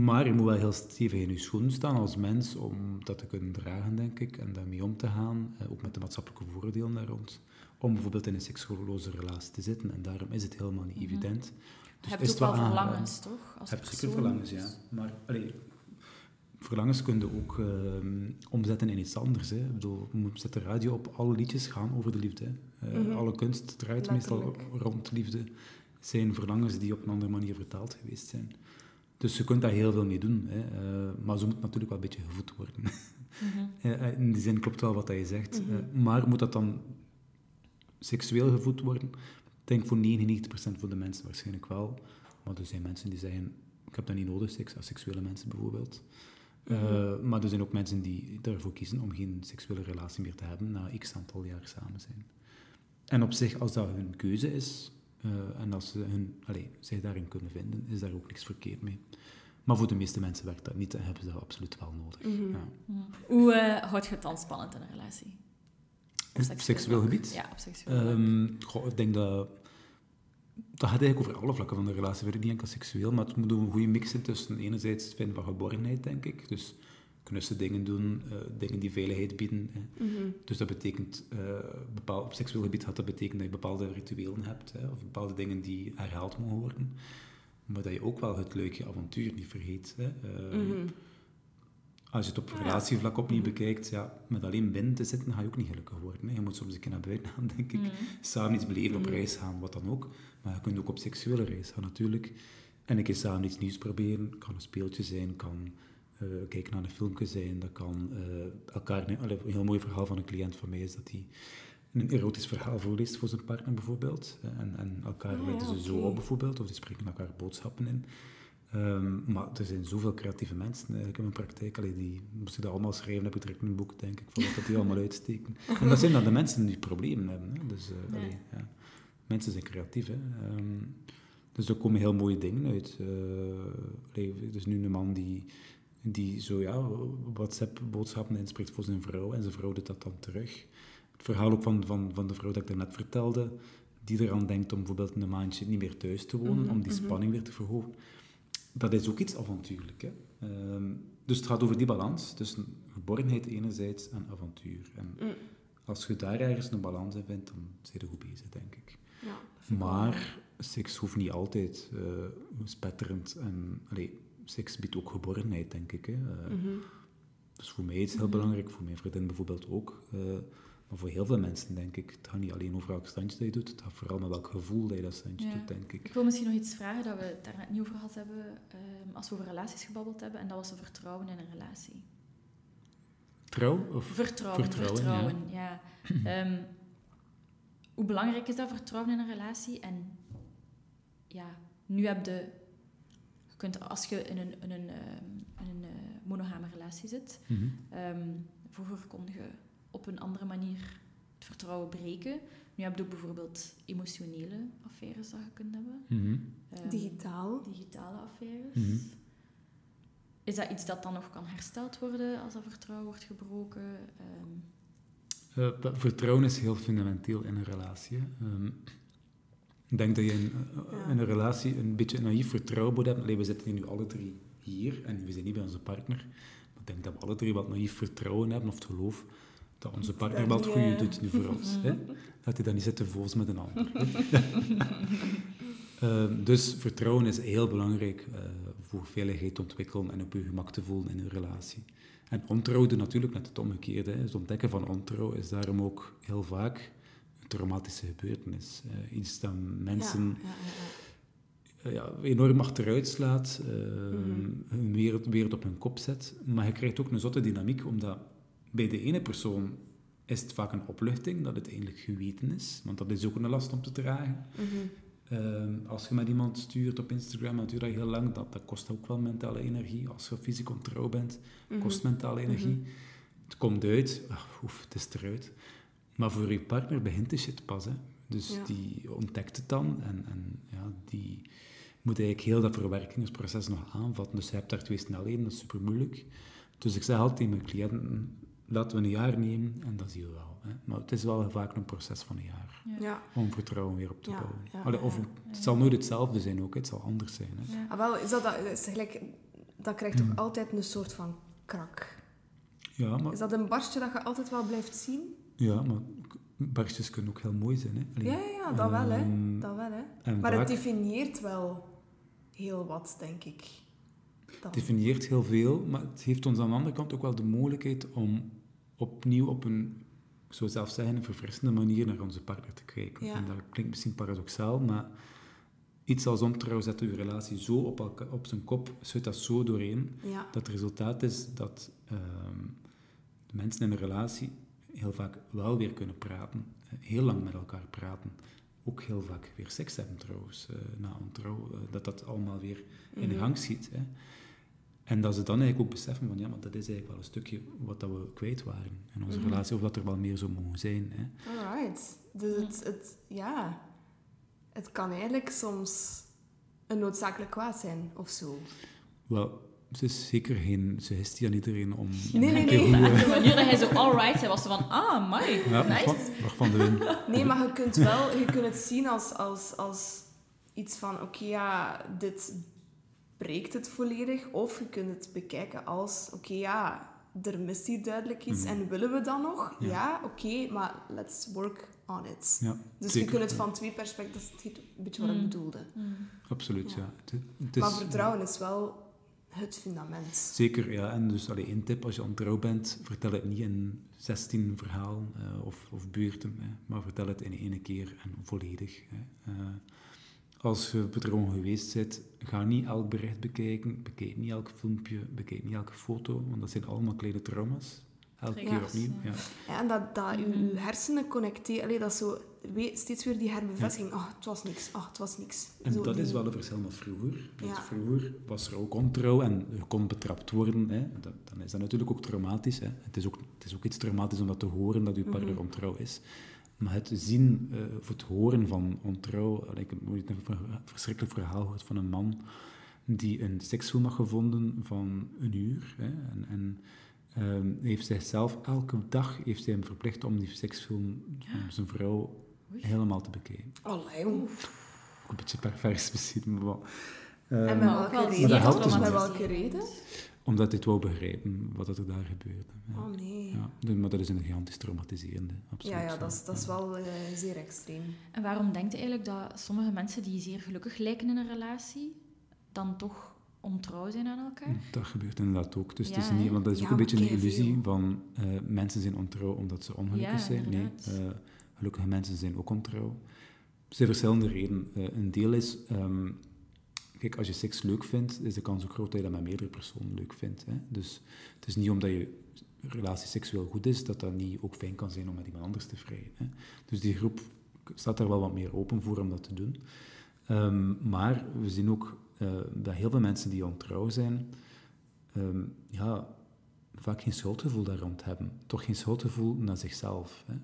Maar je moet wel heel stevig in je schoenen staan als mens om dat te kunnen dragen, denk ik, en daarmee om te gaan, eh, ook met de maatschappelijke voordelen daar rond, om bijvoorbeeld in een seksuoloze relatie te zitten. En daarom is het helemaal niet Mhm. evident. je Dus hebt is ook wel verlangens, toch? Als Je hebt zeker verlangens, ja. Maar allee, verlangens kun je ook ehm, omzetten in iets anders. Hè. Ik bedoel, je moet- zet de radio op, alle liedjes gaan over de liefde. Hè. Eh, Mhm. Alle kunst draait meestal rond liefde. Zijn verlangens die op een andere manier vertaald geweest zijn. Dus je kunt daar heel veel mee doen. Hè. Eh, maar ze moet natuurlijk wel een beetje gevoed worden. Mhm. Eh, In die zin klopt wel wat dat je zegt. Mhm. Maar moet dat dan seksueel gevoed worden? Ik denk voor 99% van de mensen waarschijnlijk wel. Maar er zijn mensen die zeggen, ik heb dat niet nodig, seks, asexuele mensen bijvoorbeeld. Eh, Mhm. maar er zijn ook mensen die ervoor kiezen om geen seksuele relatie meer te hebben na x aantal jaar samen zijn. En op zich, als dat hun keuze is, eh, en als ze hun, allez, zich daarin kunnen vinden, is daar ook niks verkeerd mee. Maar voor de meeste mensen werkt dat niet en hebben ze dat absoluut wel nodig. Mhm. Ja. Mhm. Hoe houd je het dan spannend in een relatie? Op seksueel gebied? Ja, op seksueel. Ehm, goh, ik denk dat... Dat gaat eigenlijk over alle vlakken van de relatie, niet enkel seksueel, maar het moet een goede mix zijn tussen enerzijds het vinden van geborgenheid, denk ik. Dus knusse dingen doen, eh, dingen die veiligheid bieden. Hè. Mhm. Dus dat betekent, eh, bepaal, op seksueel gebied had dat betekenen dat je bepaalde rituelen hebt, hè, of bepaalde dingen die herhaald mogen worden. Maar dat je ook wel het leuke avontuur niet vergeet. Hè. Ehm, Mhm. Als je het op Ah, relatievlak opnieuw bekijkt, ja, met alleen binnen te zitten ga je ook niet gelukkig worden. Hè. Je moet soms een keer naar buiten gaan, denk ik. Mhm. Samen iets beleven, op Mhm. reis gaan, wat dan ook. Maar je kunt ook op seksuele reis gaan, natuurlijk. En een keer samen iets nieuws proberen. Het kan een speeltje zijn, kan eh, kijken naar een filmpje zijn. Dat kan eh, elkaar... Een heel mooi verhaal van een cliënt van mij is dat hij een erotisch verhaal voorleest voor zijn partner, bijvoorbeeld. En, en elkaar Ah, wijden ja, ze zo op, bijvoorbeeld. Of die spreken elkaar boodschappen in. Ehm, maar er zijn zoveel creatieve mensen eigenlijk in mijn praktijk. Allee, die moest ik dat allemaal schrijven, heb ik direct een boek, denk ik, voor dat die allemaal uitsteken. En dat zijn dan de mensen die problemen hebben. Hè. Dus, eh, Ja. allee, ja. Mensen zijn creatief. Hè. Ehm, dus er komen heel mooie dingen uit. Allee, er is nu een man die, die zo ja, WhatsApp-boodschappen inspreekt voor zijn vrouw en zijn vrouw doet dat dan terug. Het verhaal ook van, van, van de vrouw dat ik daarnet vertelde, die eraan denkt om bijvoorbeeld een maandje niet meer thuis te wonen, Mhm, om die mhm. spanning weer te verhogen. Dat is ook iets avontuurlijk. Hè. Ehm, dus het gaat over die balans tussen geborgenheid enerzijds en avontuur. En Mm. als je daar ergens een balans in vindt, dan zijn je goed bezig, denk ik. Ja, Maar seks hoeft niet altijd eh, spetterend. En, allee, seks biedt ook geborgenheid, denk ik. Hè. Mhm. Dus voor mij is het heel Mhm. belangrijk, voor mijn vriendin bijvoorbeeld ook. eh, maar voor heel veel mensen, denk ik, het gaat niet alleen over welk standje dat je doet, het gaat vooral met welk gevoel dat je dat standje Ja. doet, denk ik. Ik wil misschien nog iets vragen dat we het daar net niet over gehad hebben, ehm, als we over relaties gebabbeld hebben, en dat was vertrouwen in een relatie. Trouw? Of? Vertrouwen, Vertrouwen, vertrouwen, ja. Ehm, hoe belangrijk is dat vertrouwen in een relatie? En ja, nu heb je... kunt, als je in een, in een, ehm, in een eh, monogame relatie zit, Mhm. vroeger kon je op een andere manier het vertrouwen breken. Nu heb je ook bijvoorbeeld emotionele affaires dat je kunt hebben. Mhm. Ehm, Digitaal. digitale affaires. Mhm. Is dat iets dat dan nog kan hersteld worden als dat vertrouwen wordt gebroken? Ehm, Uh, vertrouwen is heel fundamenteel in een relatie. Um, ik denk dat je in, in, een relatie een beetje naïef vertrouwen moet hebben. Allee, we zitten hier nu alle drie hier en we zijn niet bij onze partner. Maar ik denk dat we alle drie wat naïef vertrouwen hebben of het geloof dat onze partner wat het goede doet nu voor ons. Hè? Dat hij dan niet zit te voos met een ander. uh, dus vertrouwen is heel belangrijk uh, voor veiligheid te ontwikkelen en op je gemak te voelen in een relatie. En ontrouw doet natuurlijk net het omgekeerde. Het ontdekken van ontrouw is daarom ook heel vaak een traumatische gebeurtenis. Uh, iets dat mensen ja, ja, ja, ja, enorm achteruit slaat, uh, mm hun wereld, wereld op hun kop zet. Maar je krijgt ook een zotte dynamiek, omdat bij de ene persoon is het vaak een opluchting dat het eigenlijk geweten is, want dat is ook een last om te dragen. Mm -hmm. als je met iemand stuurt op Instagram, dan duurt dat heel lang. Dat, dat kost ook wel mentale energie. Als je fysiek ontrouw bent, -hmm. kost mentale energie. Mm -hmm. Het komt uit, ach, oef, het is eruit. Maar voor je partner begint de shit pas. Hè. Dus ja. die ontdekt het dan en, en ja, die moet eigenlijk heel dat verwerkingsproces nog aanvatten. Dus je hebt daar twee snelheden, dat is super moeilijk. Dus ik zeg altijd tegen mijn cliënten, laten we een jaar nemen en dat zien we wel. Hè. Maar het is wel vaak een proces van een jaar ja. om vertrouwen weer op te bouwen. Ja, Allee, of, het zal nooit hetzelfde zijn ook, het zal anders zijn. Hè. Ah, wel, is dat, dat, is gelijk, dat krijgt toch hmm. altijd een soort van krak? Ja, maar... Is dat een barstje dat je altijd wel blijft zien? Ja, maar barstjes kunnen ook heel mooi zijn. Hè. Allee, ja, ja, dat wel. Hè. Ehm, dat wel hè. Maar vaak... het definieert wel heel wat, denk ik. Het definieert heel veel, maar het heeft ons aan de andere kant ook wel de mogelijkheid om opnieuw op een, ik zou zelf zeggen, een verfrissende manier naar onze partner te kijken. En dat klinkt misschien paradoxaal, maar iets als ontrouw zet uw relatie zo op, elkaar, op zijn kop, zit dat zo doorheen, ja. dat het resultaat is dat uh, de mensen in een relatie heel vaak wel weer kunnen praten, heel lang met elkaar praten. Ook heel vaak weer seks hebben trouwens, uh, na ontrouw, uh, dat dat allemaal weer in mm -hmm. gang schiet. Hè. En dat ze dan eigenlijk ook beseffen van ja, maar dat is eigenlijk wel een stukje wat dat we kwijt waren in onze mm -hmm. relatie, of dat er wel meer zou mogen zijn. Hè. Alright. Dus het, het, ja, het kan eigenlijk soms een noodzakelijk kwaad zijn, of zo. Wel, het is zeker geen suggestie aan iedereen om... Nee, nee, nee. Hoe, de manier dat hij zo alright zei, was van, ah, my, ja, nice. Wacht van de wind. Nee, maar je kunt wel je kunt het zien als, als, als iets van, oké, okay, ja, dit breekt het volledig. Of je kunt het bekijken als, oké, okay, ja, er mist hier duidelijk iets. Mm. En willen we dat nog? Ja, ja oké, okay, maar let's work on it. Ja, dus zeker, je kunt het van twee perspectieven, dat is een beetje wat ik bedoelde. Mm. Absoluut, ja. Het, het is, maar vertrouwen is wel het fundament. Zeker, ja. En dus allee, één tip, als je ontrouw bent, vertel het niet in 16 verhalen uh, of, of buurten, hè, maar vertel het in één keer en volledig. Hè. Uh, als je bedrogen geweest bent, ga niet elk bericht bekijken, bekijk niet elk filmpje, bekijk niet elke foto, want dat zijn allemaal kleine trauma's. Elke keer opnieuw. Ja. ja, en dat, dat je, je hersenen connecteren, dat zo steeds weer die herbevestiging. Ah, ja. oh, het was niks, oh, het was niks. En zo dat die... is wel een verschil met vroeger. Want ja. vroeger was er ook ontrouw en je kon betrapt worden. Hè. Dat, dan is dat natuurlijk ook traumatisch. Hè. Het, is ook, het is ook iets traumatisch om dat te horen dat je partner mm -hmm. ontrouw is. Maar het zien uh, of het horen van ontrouw... Ik heb ooit een verschrikkelijk verhaal gehoord van een man die een seksfilm had gevonden van een uur. Hè, en, en um, heeft zichzelf elke dag heeft hij hem verplicht om die seksfilm van zijn vrouw Oei. helemaal te bekijken. Allee, oef. Een beetje pervers misschien, maar... Um, en met welke reden? Dus met welke reden? Omdat dit wou begrijpen wat er daar gebeurde. Ja. Oh nee. Ja, maar dat is een gigantisch traumatiserende, absoluut. Ja, ja dat, is, dat is wel uh, zeer extreem. En waarom denkt u eigenlijk dat sommige mensen die zeer gelukkig lijken in een relatie, dan toch ontrouw zijn aan elkaar? Dat gebeurt inderdaad ook. Dus ja, het is niet, want dat is ja, ook een beetje een illusie veel. van uh, mensen zijn ontrouw omdat ze ongelukkig zijn. Nee, uh, gelukkige mensen zijn ook ontrouw. Er zijn verschillende redenen. Uh, een deel is, um, kijk, als je seks leuk vindt, is de kans ook groot dat je dat met meerdere personen leuk vindt. Hè? Dus het is niet omdat je relatie seksueel goed is, dat dat niet ook fijn kan zijn om met iemand anders te vrijen. Hè? Dus die groep staat daar wel wat meer open voor om dat te doen. Um, maar we zien ook uh, dat heel veel mensen die ontrouw zijn, um, ja, vaak geen schuldgevoel daar rond hebben. Toch geen schuldgevoel naar zichzelf. Hè?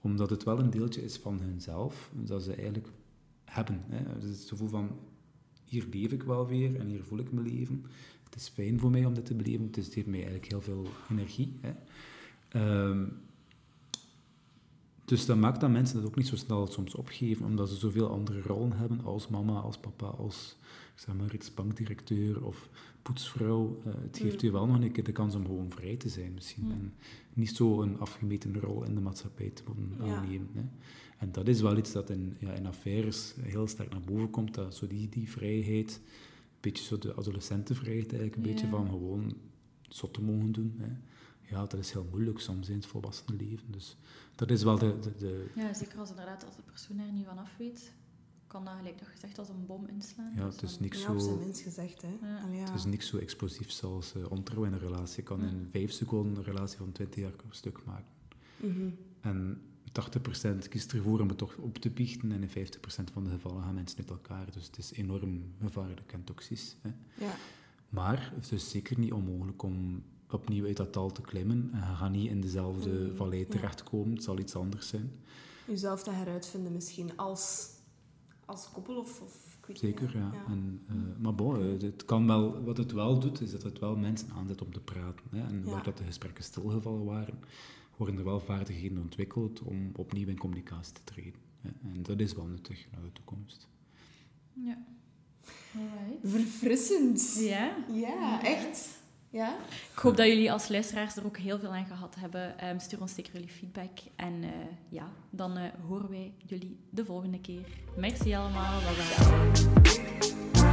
Omdat het wel een deeltje is van hunzelf, dat ze eigenlijk hebben. Hè? Dus het gevoel van, hier leef ik wel weer en hier voel ik me leven. Het is fijn voor mij om dit te beleven, het geeft mij eigenlijk heel veel energie. Hè? Um, Dus dat maakt dat mensen dat ook niet zo snel soms opgeven, omdat ze zoveel andere rollen hebben als mama, als papa, als ik zeg maar iets bankdirecteur of poetsvrouw. Uh, het geeft Mm. u wel nog een keer de kans om gewoon vrij te zijn misschien. Mm. En niet zo een afgemeten rol in de maatschappij te moeten Ja. aannemen. Hè. En dat is wel iets dat in, ja, in affaires heel sterk naar boven komt, dat zo die, die vrijheid, een beetje zo de adolescentenvrijheid eigenlijk, een beetje van gewoon zot te mogen doen. Hè. Ja, dat is heel moeilijk soms in het volwassen leven. Dus dat is wel de... de, de Ja, zeker als inderdaad als de persoon er niet van af weet, kan dat gelijk dat gezegd als een bom inslaan. ja, het is niks Ja, zo... minst gezegd, hè. Ja. Allee, ja. Het is niks zo explosief als uh, ontrouw in een relatie. Je kan Ja. in vijf seconden een relatie van 20 jaar stuk maken. Mhm. En 80% kiest ervoor om het toch op te biechten en in 50% van de gevallen gaan mensen uit elkaar. Dus het is enorm gevaarlijk en toxisch. Hè. Ja. Maar het is zeker niet onmogelijk om opnieuw uit dat dal te klimmen. En je gaat niet in dezelfde Mm, vallei ja. terechtkomen. Het zal iets anders zijn. Jezelf te heruitvinden misschien als, als koppel of... of ik weet Zeker, niet, ja. En, eh, maar bon, eh, het kan wel, wat het wel doet, is dat het wel mensen aanzet om te praten. Hè. En Ja. waar dat de gesprekken stilgevallen waren, worden er wel vaardigheden ontwikkeld om opnieuw in communicatie te treden. Hè. En dat is wel nuttig naar de toekomst. Ja. Alright. Verfrissend. Ja. Ja, echt. Ja? Ik hoop dat jullie als luisteraars er ook heel veel aan gehad hebben. Ehm, stuur ons zeker jullie feedback. En eh, ja, dan eh, horen wij jullie de volgende keer. Merci allemaal. Bye.